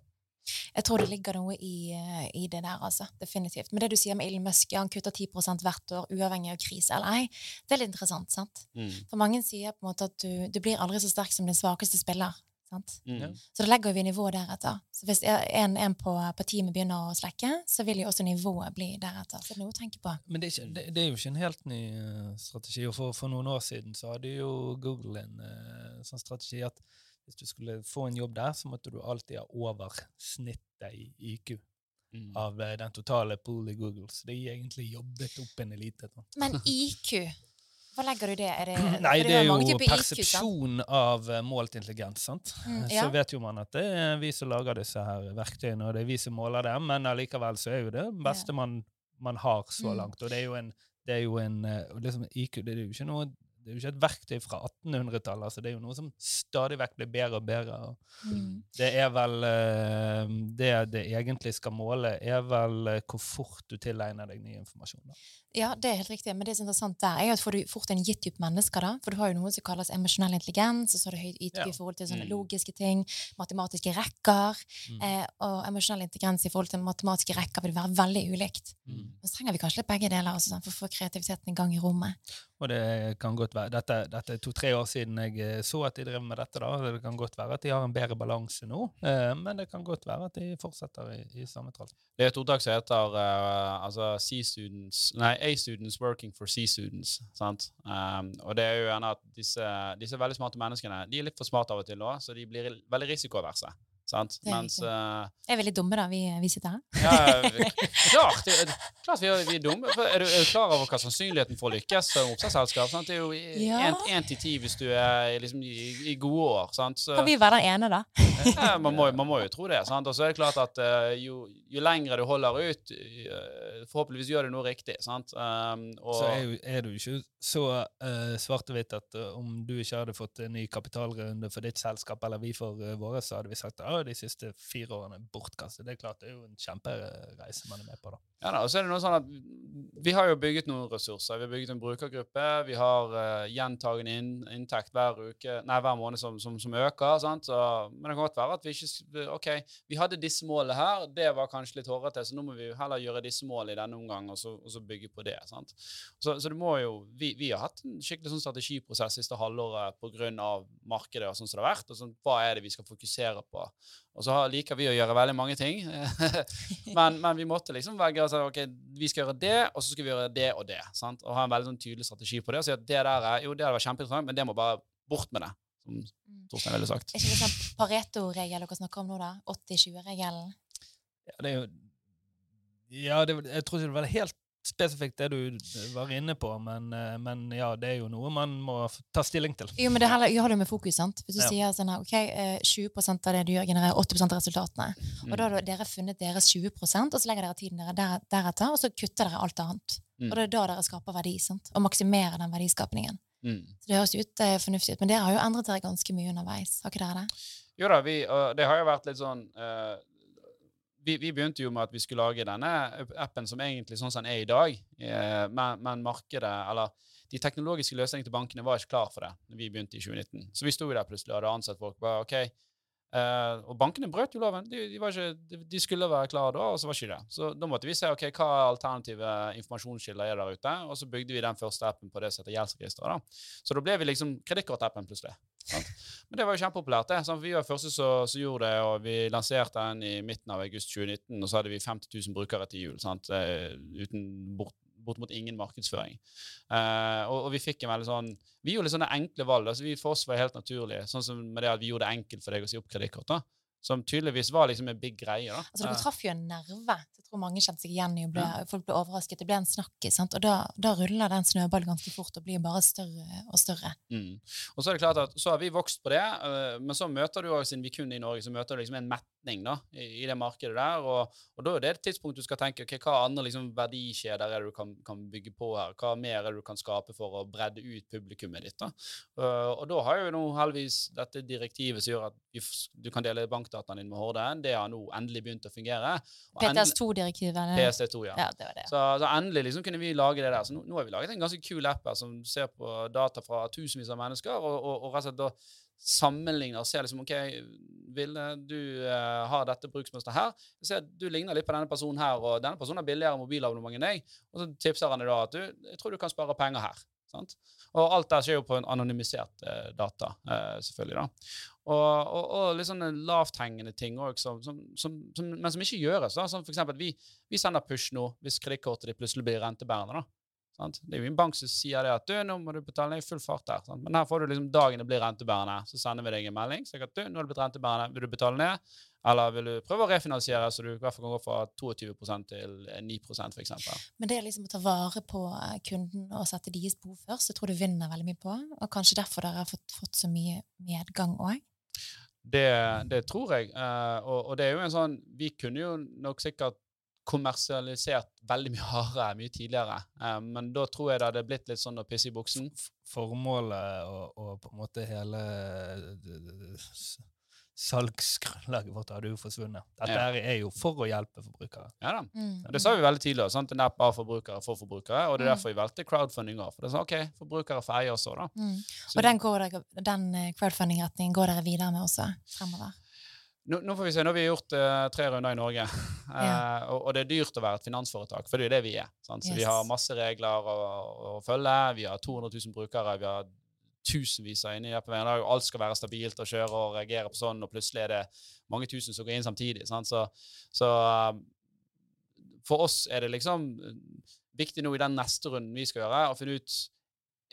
Jeg tror det ligger noe i, eh, i det der, altså. Definitivt. Men det du sier med Elon Musk, ja, han kutter 10 hvert år, uavhengig av krise eller ei, det er litt interessant, sant? Mm. For mange sier på en måte at du, du blir aldri så sterk som din svakeste spiller. Sant? Mm. Så da legger vi nivået deretter. Så hvis en, en på, på teamet begynner å slekke, så vil jo også nivået bli deretter. Så det er noe å tenke på. Men det er, ikke, det, det er jo ikke en helt ny eh, strategi. Og for, for noen år siden så hadde jo Google en eh, sånn strategi at hvis du skulle få en jobb der, så måtte du alltid ha over snittet i IQ Mm. av eh, den totale pool i Google. Så det er egentlig jobbet opp en elite. da. Men IQ, hva legger du i det? Er det Nei, for det er jo persepsjon IQ, av eh, målt intelligens. sant? Mm, Så vet jo man at det er vi som lager disse her verktøyene, og det er vi som måler dem, men allikevel så er jo det det beste man, man har så Mm. langt. Og det er jo en, det er jo en eh, liksom IQ det er jo ikke noe det er jo ikke et verktøy fra 1800-tallet. altså Det er jo noe som stadig vekk blir bedre og bedre. og Mm. Det er vel eh, Det det egentlig skal måle, er vel eh, hvor fort du tilegner deg ny informasjon. Da. Ja, det er helt riktig. Men det som er interessant der, er at får du fort en gitt type mennesker, da. For du har jo noe som kalles emosjonell intelligens, og så har du høyt IQ Ja. i forhold til sånne Mm. logiske ting, matematiske rekker. Mm. Eh, og emosjonell intelligens i forhold til matematiske rekker vil være veldig ulikt. Mm. Så trenger vi kanskje litt begge deler også, sånn, for å få kreativiteten i gang i rommet. Og det kan godt være, Dette, dette er to-tre år siden jeg eh, så at de drev med dette. da, Det kan godt være at de har en bedre balanse nå, eh, men det kan godt være at de fortsetter i, i samme trall. Det er et ordtak som heter uh, altså C-students Nei, A-students working for C-students. Um, og det er jo gjerne at disse, disse veldig smarte menneskene de er litt for smarte av og til òg, så de blir veldig risikoaverse. Sant? Det er Mens uh, eh, Er vi litt dumme, da, vi, vi sitter her? Ja, klart, det, er- klart vi, er, vi er dumme. For Er du, er du klar over hva sannsynligheten for å lykkes som oppstartsselskap? Det er jo Ja. én til ti hvis du er liksom, i, i gode år. Sant? Så, Kan vi være den ene, da? ja, man, må, man må jo tro det. Sant? Og så er det klart at uh, jo, jo lengre du holder ut, uh, forhåpentligvis gjør du noe riktig. Sant? Um, og, Så er, jo, er du ikke så uh, svart-hvitt at om du ikke hadde fått en ny kapitalrunde for ditt selskap, eller vi for uh, våre, så hadde vi sagt at de siste fire årene bortkastet. Det er klart det er jo en kjempereise man er med på, da. Ja da, og så er det noe sånn at Vi har jo bygget noen ressurser. Vi har bygget en brukergruppe. Vi har uh, gjentagende inn, inntekt hver uke, nei, hver måned som, som, som øker. sant? Så, men det kan godt være at vi ikke OK, vi hadde disse målene her. Det var kanskje litt hårete, så nå må vi jo heller gjøre disse målene i denne omgang og så, og så bygge på det. sant? Så, så det må jo Vi, vi har hatt en skikkelig sånn strategiprosess siste halvåret pga. markedet og sånn som det har vært. og sånn, Hva er det vi skal fokusere på? Og så liker vi å gjøre veldig mange ting. men, men vi måtte liksom velge altså, ok, vi skal gjøre det, og så skal vi gjøre det og det. Sant? Og ha en veldig sånn tydelig strategi på det. Og si at det der er, jo, det hadde vært kjempeinteressant, men det må bare bort med det. Som Mm. Torstein ville sagt. Er ikke det sånn Pareto-regel dere snakker om nå, da? 80-20-regelen? Ja, det er jo Ja, det, jeg tror ikke det var helt spesifikt det du var inne på, men, eh, men ja, det er jo noe man må ta stilling til. Jo, men det heller- gjør det med fokus, sant? Hvis du Ja. sier sånn her, ok, eh, 20% av det du gjør, genererer 80% av resultatene. Mm. Og da har dere funnet deres 20% og så legger dere tiden dere der, deretter, og så kutter dere alt annet. Mm. Og det er da dere skaper verdi, sant? Og maksimerer den verdiskapningen. Mm. Så det høres ut eh, fornuftig ut, men dere har jo endret dere ganske mye underveis. Har ikke dere det? Jo da, vi, det har jo vært litt sånn eh, vi, vi begynte jo med at vi skulle lage denne appen som egentlig sånn som den er i dag, eh, men, men markedet, eller de teknologiske løsningene til bankene var ikke klar for det når vi begynte i 2019. Så vi sto der plutselig og hadde ansatt folk. bare, ok, eh, Og bankene brøt jo loven. De, de, ikke, de, skulle være klare da, og så var ikke det. Så da måtte vi se ok, hva alternative informasjonskilder er der ute, og så bygde vi den første appen på det som heter gjeldsregisteret. Så da ble vi liksom kredittkortappen plutselig. Sant? Men det var jo kjempepopulært. det. Sant? Vi var første som gjorde det, og vi lanserte den i midten av august 2019, og så hadde vi 50 000 brukere til jul. Sant? Eh, Uten bort, bortimot ingen markedsføring. Eh, og, og vi fikk en veldig sånn Vi gjorde litt sånne enkle valg. altså vi For oss var det helt naturlig. Sånn som med det at vi gjorde det enkelt for deg å si opp kredittkort. Som tydeligvis var liksom en big greie. da. Altså, dere Eh, traff jo en nerve. Jeg tror mange kjente seg igjen i ble, folk ble overrasket. Det ble en snakkis, og da, da ruller den snøballen ganske fort og blir bare større og større. Mm. Og så er det klart at så har vi vokst på det, øh, men så møter du også, siden vi kun er i Norge, så møter du liksom en metning da, i, det markedet der, og, og da er det et tidspunkt du skal tenke, ok, hva andre liksom verdikjeder er det du kan, kan bygge på her? Hva mer er det du kan skape for å bredde ut publikummet ditt da? Øh, og da har jo nå heldigvis dette direktivet som gjør at du kan dele bankdataen din med Horden, det har nå endelig begynt å fungere. Og endelig- PTS2-direktivet, eller? PSD2, ja. Ja, det var det. Så, så endelig liksom kunne vi lage det der. Så nå, nå har vi laget en ganske kul app her som ser på data fra tusenvis av mennesker, og, og, og rett og slett da sammenligner og ser liksom OK, Ville, du uh, har dette bruksmønsteret her. Jeg ser Du ligner litt på denne personen her, og denne personen har billigere mobilabonnement enn deg. Og så tipser han deg da at du, jeg tror du kan spare penger her. Sant? Og alt der skjer jo på en anonymisert uh, data, uh, selvfølgelig. da. Og, og, og litt sånne lavthengende ting som, men som ikke gjøres. da. Sånn for eksempel, vi, vi sender push nå hvis kredittkortet ditt plutselig blir rentebærende. da. Sant? Det er jo en bank som sier det at du, nå må du betale ned i full fart der. Sant? Men her får du liksom dagen det blir rentebærende, så sender vi deg en melding. Så at du, nå har det blitt rentebærende, vil du betale ned? Eller vil du prøve å refinansiere, så du i hvert fall kan gå fra 22% til 9% f.eks.? Men det er liksom å ta vare på eh, kunden og sette deres behov først, jeg tror du vinner veldig mye på. Og kanskje derfor dere har fått, fått så mye medgang òg. Det, det tror jeg. Uh, og, og det er jo en sånn Vi kunne jo nok sikkert kommersialisert veldig mye hardere mye tidligere. uh, men da tror jeg det hadde blitt litt sånn å pisse i buksen. Formålet og, og på en måte hele eh, salgsgrunnlaget vårt hadde jo forsvunnet. Dette Ja. er jo for å hjelpe forbrukere. Ja da. Mm. Det sa vi veldig tidligere. Sant? En app av forbrukere for forbrukere. Og det er Mm. derfor vi valgte crowdfunding òg. For det er sånn, OK, forbrukere får eie også, da. Mm. Og den, går dere, den eh, crowdfunding-retningen går dere videre med også fremover? nå, nå får vi se. Nå har vi gjort uh, tre runder i Norge. Ja. Eh, og, og det er dyrt å være et finansforetak, for det er jo det vi er. Sant? Så vi har masse regler å, å følge. Vi har 200 000 brukere. Vi har tusenvis av appen hver dag, og alt skal være stabilt og kjøre og reagere på sånn, og plutselig er det mange tusen som går inn samtidig. Sant? Så, så um, for oss er det liksom uh, viktig nå i den neste runden vi skal gjøre, å finne ut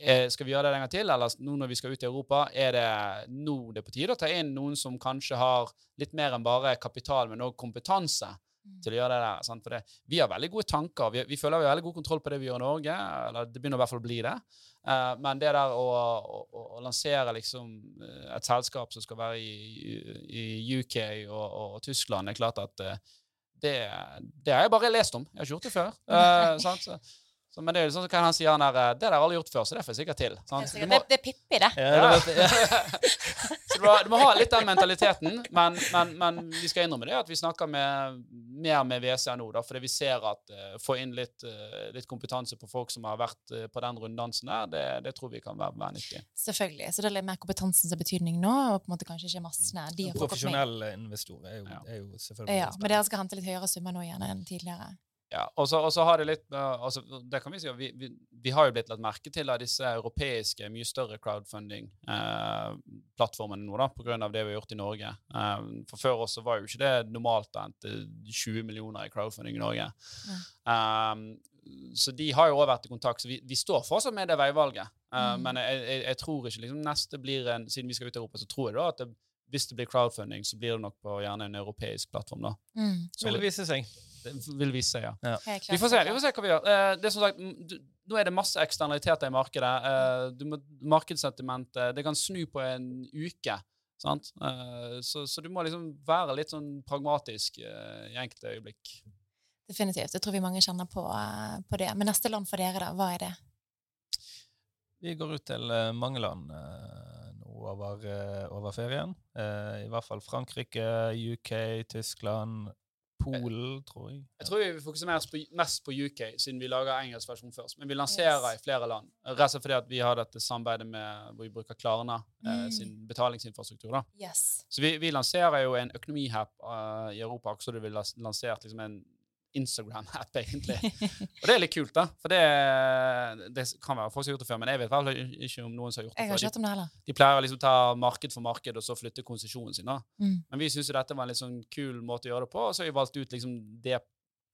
eh, skal vi gjøre det en gang til, eller nå når vi skal ut i Europa, er det nå det er på tide å ta inn noen som kanskje har litt mer enn bare kapital, men også kompetanse til å gjøre det der. Sant? For det, vi har veldig gode tanker. Vi, vi føler vi har veldig god kontroll på det vi gjør i Norge. eller Det begynner i hvert fall å bli det. Eh, men det der å, å, å lansere liksom eh, et selskap som skal være i, i UK og, og, Tyskland, er klart at uh, det, det har jeg bare lest om. Jeg har ikke gjort det før. Uh, sant? Så, så, men det er jo sånn, kan han si han der, eh, det der har alle gjort før, så det får jeg sikkert til. Sant? Det, Du må- det er Pippi, det. ja. Så du må, du må ha litt den mentaliteten, men, men, men vi skal innrømme det at vi snakker med, mer med VCA nå, da, fordi vi ser at uh, få inn litt, uh, litt kompetanse på folk som har vært uh, på den runddansen der, det, det tror vi kan være, være nyttig. Selvfølgelig. Så det er litt mer kompetansen som har betydning nå, og på en måte kanskje ikke massene. De har. Profesjonelle investorer er jo, Ja. er jo selvfølgelig Ja, men dere skal hente litt høyere summer nå igjen enn tidligere. Ja, og så, har det litt eh, altså, Det kan vi si, vi, vi, vi har jo blitt lagt merke til av disse europeiske, mye større crowdfunding-plattformene nå, da, av det vi har gjort i Norge. Eh, for før oss så var jo ikke det normalt å hente 20 millioner i crowdfunding i Norge. Um, så de har jo også vært i kontakt, så vi, vi står fortsatt med det veivalget. Eh, Mm. Men jeg, jeg, jeg tror ikke liksom neste blir en Siden vi skal ut i Europa, så tror jeg da at det, hvis det blir crowdfunding, så blir det nok på gjerne en europeisk plattform. da. Mm. Så vil det vise seg. Det vil vise seg, ja. Helt Vi får se, vi får se hva vi gjør. Uh, det er som sagt, du, nå er det masse eksternaliteter i markedet. Uh, du må, markedssentimentet Det kan snu på en uke. Sant? Uh, så, så du må liksom være litt sånn pragmatisk eh, i enkelte øyeblikk. Definitivt. Jeg tror vi mange kjenner på, eh, på det. Men neste land for dere, da? Hva er det? Vi går ut til eh, mange land eh, nå over, eh, over ferien. Eh, I hvert fall Frankrike, UK, Tyskland, Polen, tror jeg. Jeg tror vi fokuserer mest på, mest på UK, siden vi lager engelsk versjon først. Men vi lanserer Yes. i flere land. Rett og slett fordi at vi har dette samarbeidet med, hvor vi bruker Klarna eh, Mm. sin betalingsinfrastruktur. da. Yes. Så vi, vi lanserer jo en økonomihapp uh, i Europa, akkurat som du ville lansert liksom en Instagram-app, egentlig. Og det er litt kult, da. For det, det kan være folk som har gjort det før, men jeg vet vel ikke om noen som har gjort det Jeg har før. om det heller. De, de pleier å liksom ta marked for marked og så flytte konsesjonen sin. da. Mm. Men vi syns dette var en litt sånn kul måte å gjøre det på, og så har vi valgt ut liksom det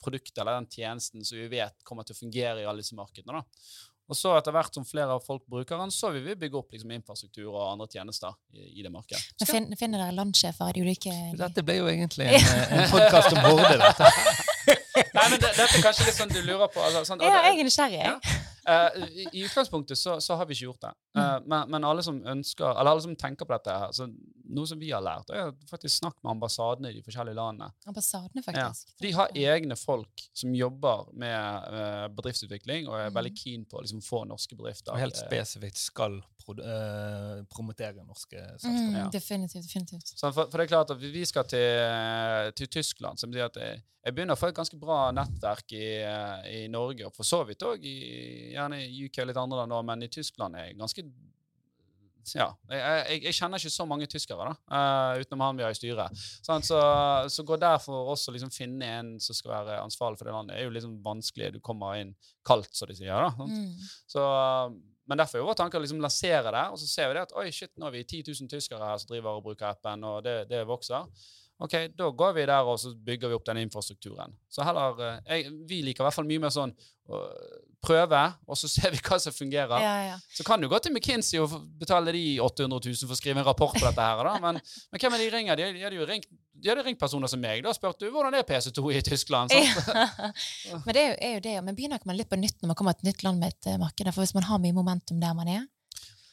produktet eller den tjenesten som vi vet kommer til å fungere i alle disse markedene. da. Og så etter hvert som flere av folk bruker den, så vil vi bygge opp liksom infrastruktur og andre tjenester i, i det markedet. Men fin, finner dere landsjefer i de ulike Dette ble jo egentlig en, en podkast om Horde, dette. Nei, men det, dette er kanskje litt sånn du lurer på. Altså, sånn, Ja, det- jeg er nysgjerrig. jeg. Ja. Eh, i, I utgangspunktet så, så har vi ikke gjort det. Eh, men, men alle som ønsker, eller alle som tenker på dette, her, så noe som vi har lært, er faktisk snakke med ambassadene i de forskjellige landene. Ambassadene, faktisk. Ja. de har egne folk som jobber med uh, bedriftsutvikling, og er veldig Mhm. keen på å liksom, få norske bedrifter. Og helt spesifikt skal pro eh, promotere norske Mm, selskaper. Mm, Definitivt. definitivt. Sånn, for, for det er klart at vi skal til, til Tyskland, som sier at jeg, jeg begynner å få et ganske bra nettverk i, eh, i Norge, og for så vidt òg gjerne i UK og litt andre land, men i Tyskland er jeg ganske ja, jeg, jeg, jeg kjenner ikke så mange tyskere, da, uh, utenom han vi har i styret. Sånn, Så, så gå der for oss å liksom finne en som skal være ansvarlig for det landet, det er jo liksom vanskelig. Du kommer inn kaldt, som de sier. da. Mm. Så, men derfor er jo vår tanke å liksom lansere det, og så ser vi det at oi, shit, nå er vi 10 000 tyskere her som driver og bruker appen, og det, det vokser. Ok, Da går vi der og så bygger vi opp den infrastrukturen. Så heller, eh, jeg, Vi liker i hvert fall mye mer sånn prøve, og så ser vi hva som fungerer. Ja, ja. Så kan du gå til McKinsey og betale de 800 000 for å skrive en rapport på dette. her da, Men, men hvem er de ringer? De, de hadde jo ringt, de hadde ringt personer som meg. Da spurte du hvordan er PC2 i Tyskland. Ja. Men det er jo, er jo det, men begynner ikke man litt på nytt når man kommer til et nytt land med et eh, marked? For hvis man har mye momentum der man er,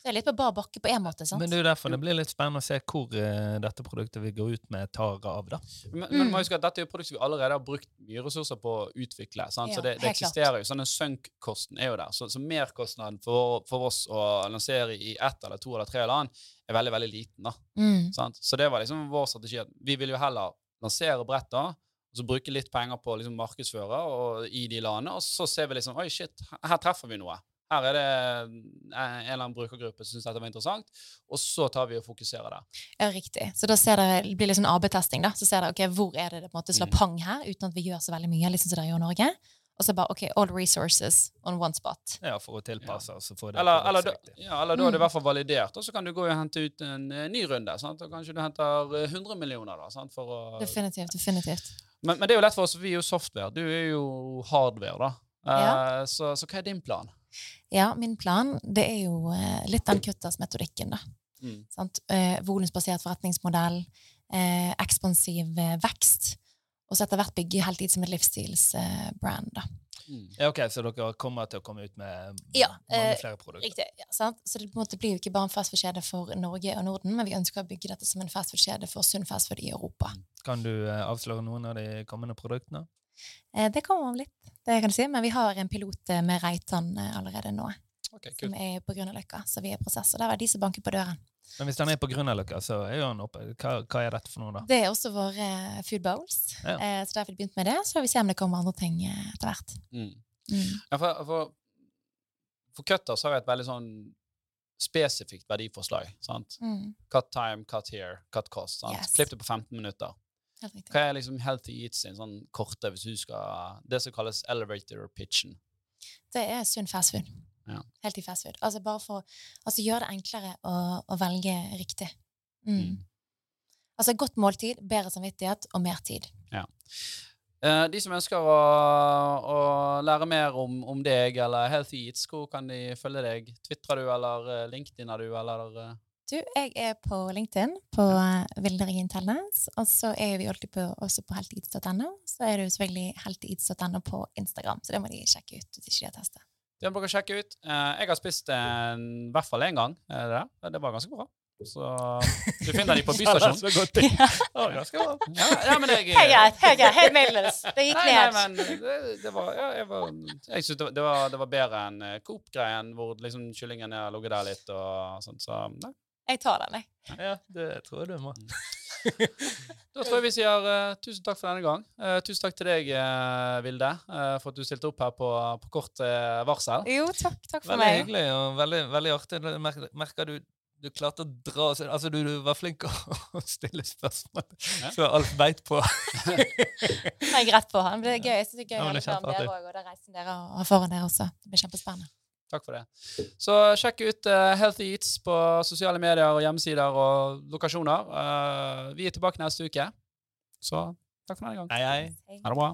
så er litt på bar bakke på en måte. sant? Men det er jo derfor det blir litt spennende å se hvor uh, dette produktet vi går ut med, tar av. da. Men, Mm. men huske at dette er jo produkt vi allerede har brukt mye ressurser på å utvikle. Sant? Ja, så det, det eksisterer klart. jo. Sånn en sunk-kosten er jo der. Så, så merkostnaden for, for oss å lansere i ett eller to eller tre eller annet er veldig, veldig liten. da. Mm. Sant? Så det var liksom vår strategi. at Vi vil jo heller lansere brett da, og så bruke litt penger på å liksom markedsføre og, i de landene, og så ser vi liksom Oi, shit, her treffer vi noe. Her er det en en eller annen brukergruppe som syns dette var interessant, og så tar vi og fokuserer der. Ja, riktig. Så da ser dere, det blir litt sånn AB-testing. da. Så ser dere ok, hvor er det det på en måte slår Mm. pang her, uten at vi gjør så veldig mye, liksom som dere gjør i Norge. Og så bare ok, all resources on one spot. Ja, For å tilpasse oss få det Eller, eller, da, ja, eller da er det i Mm. hvert fall validert, og så kan du gå og hente ut en eh, ny runde. Sant? Og kanskje du henter eh, 100 millioner, da. Sant? For å, Definitivt. definitivt. men, men det er jo lett for oss, vi er jo software. Du er jo hardware, da. Eh, så, så hva er din plan? Ja, min plan det er jo eh, litt den kutters-metodikken. da. Mm. Sant? Eh, volumsbasert forretningsmodell, eh, ekspansiv eh, vekst, og så etter hvert bygge helt dit som et livsstilsbrand. da. Mm. Ja, ok, Så dere kommer til å komme ut med Ja, mange eh, flere produkter? Riktig. ja, sant? Så det på en måte blir jo ikke bare en fastfood-kjede for Norge og Norden, men vi ønsker å bygge dette som en fastfood-kjede for sunn fastfood i Europa. Kan du eh, avsløre noen av de kommende produktene? Eh, det kommer om litt, det kan du si, men vi har en pilot eh, med Reitan eh, allerede nå, Ok, som er på Grünerløkka, så vi er i prosess. Og der var de som banker på døren. Men hvis den er på Grünerløkka, så er jo den oppe. Hva, hva er dette for noe, da? Det er også våre food bowls, Ja. eh, så derfor har vi begynt med det. Så får vi se om det kommer andre ting etter hvert. Mm. Mm. Ja, for, for, for Cutters har vi et veldig sånn spesifikt verdiforslag. sant? Mm. Cut time, cut here, cut cost. sant? Yes. Klipp det på 15 minutter. Helt. Hva er liksom Healthy Eats en sånn korte, hvis du skal Det som kalles elevator pitchen. Det er sunn fastfood. Ja. Helt i fastfood. Altså bare for altså gjøre det enklere å, å velge riktig. Mm. Mm. Altså godt måltid, bedre samvittighet og mer tid. Eh, de som ønsker å, å lære mer om, om deg eller Healthy Eats, hvor kan de følge deg? Twitrer du, eller eh, LinkedIn er du, eller eh, Du, jeg er på LinkedIn, på Vilde Regin Tellnes, og så er vi alltid på, også på heltids.no. Så er det jo selvfølgelig heltids.no på Instagram, så det må de sjekke ut hvis ikke de har testet. Det må dere sjekke ut. Eh, jeg har spist en, i hvert fall én gang. eh, det, det var ganske bra. Så du finner de på bystasjonen. Ja, det Ja. Ja, ja, men jeg, Helt greit, hei, greit. Det gikk Nei, nei, ned. men det, det var ja, Jeg, var, jeg synes det, var- det, var, bedre enn eh, Coop-greien, hvor liksom kyllingen har ligget der litt og sånt. Så nei. Jeg tar den, jeg. Ja, det tror jeg du må. Da tror jeg vi sier uh, tusen takk for denne gang. Uh, tusen takk til deg, uh, Vilde, for at du stilte opp her på, på kort varsel. Jo, takk, takk for Veldig meg. hyggelig og veldig, veldig artig. Det Merker, merker du du klarte å dra oss Altså, du, du var flink å, å stille spørsmål Ja. før alt beit på. Jeg er rett på han. Det er gøy. Jeg synes det er gøy Ja, å det er om dere òg, og den reisen dere har foran dere også. Det blir kjempespennende. Takk for det. Så sjekk ut uh, Healthy Eats på sosiale medier og hjemmesider og lokasjoner. Uh, vi er tilbake neste uke. Så takk for denne gang. Hei, hei. Ha det bra.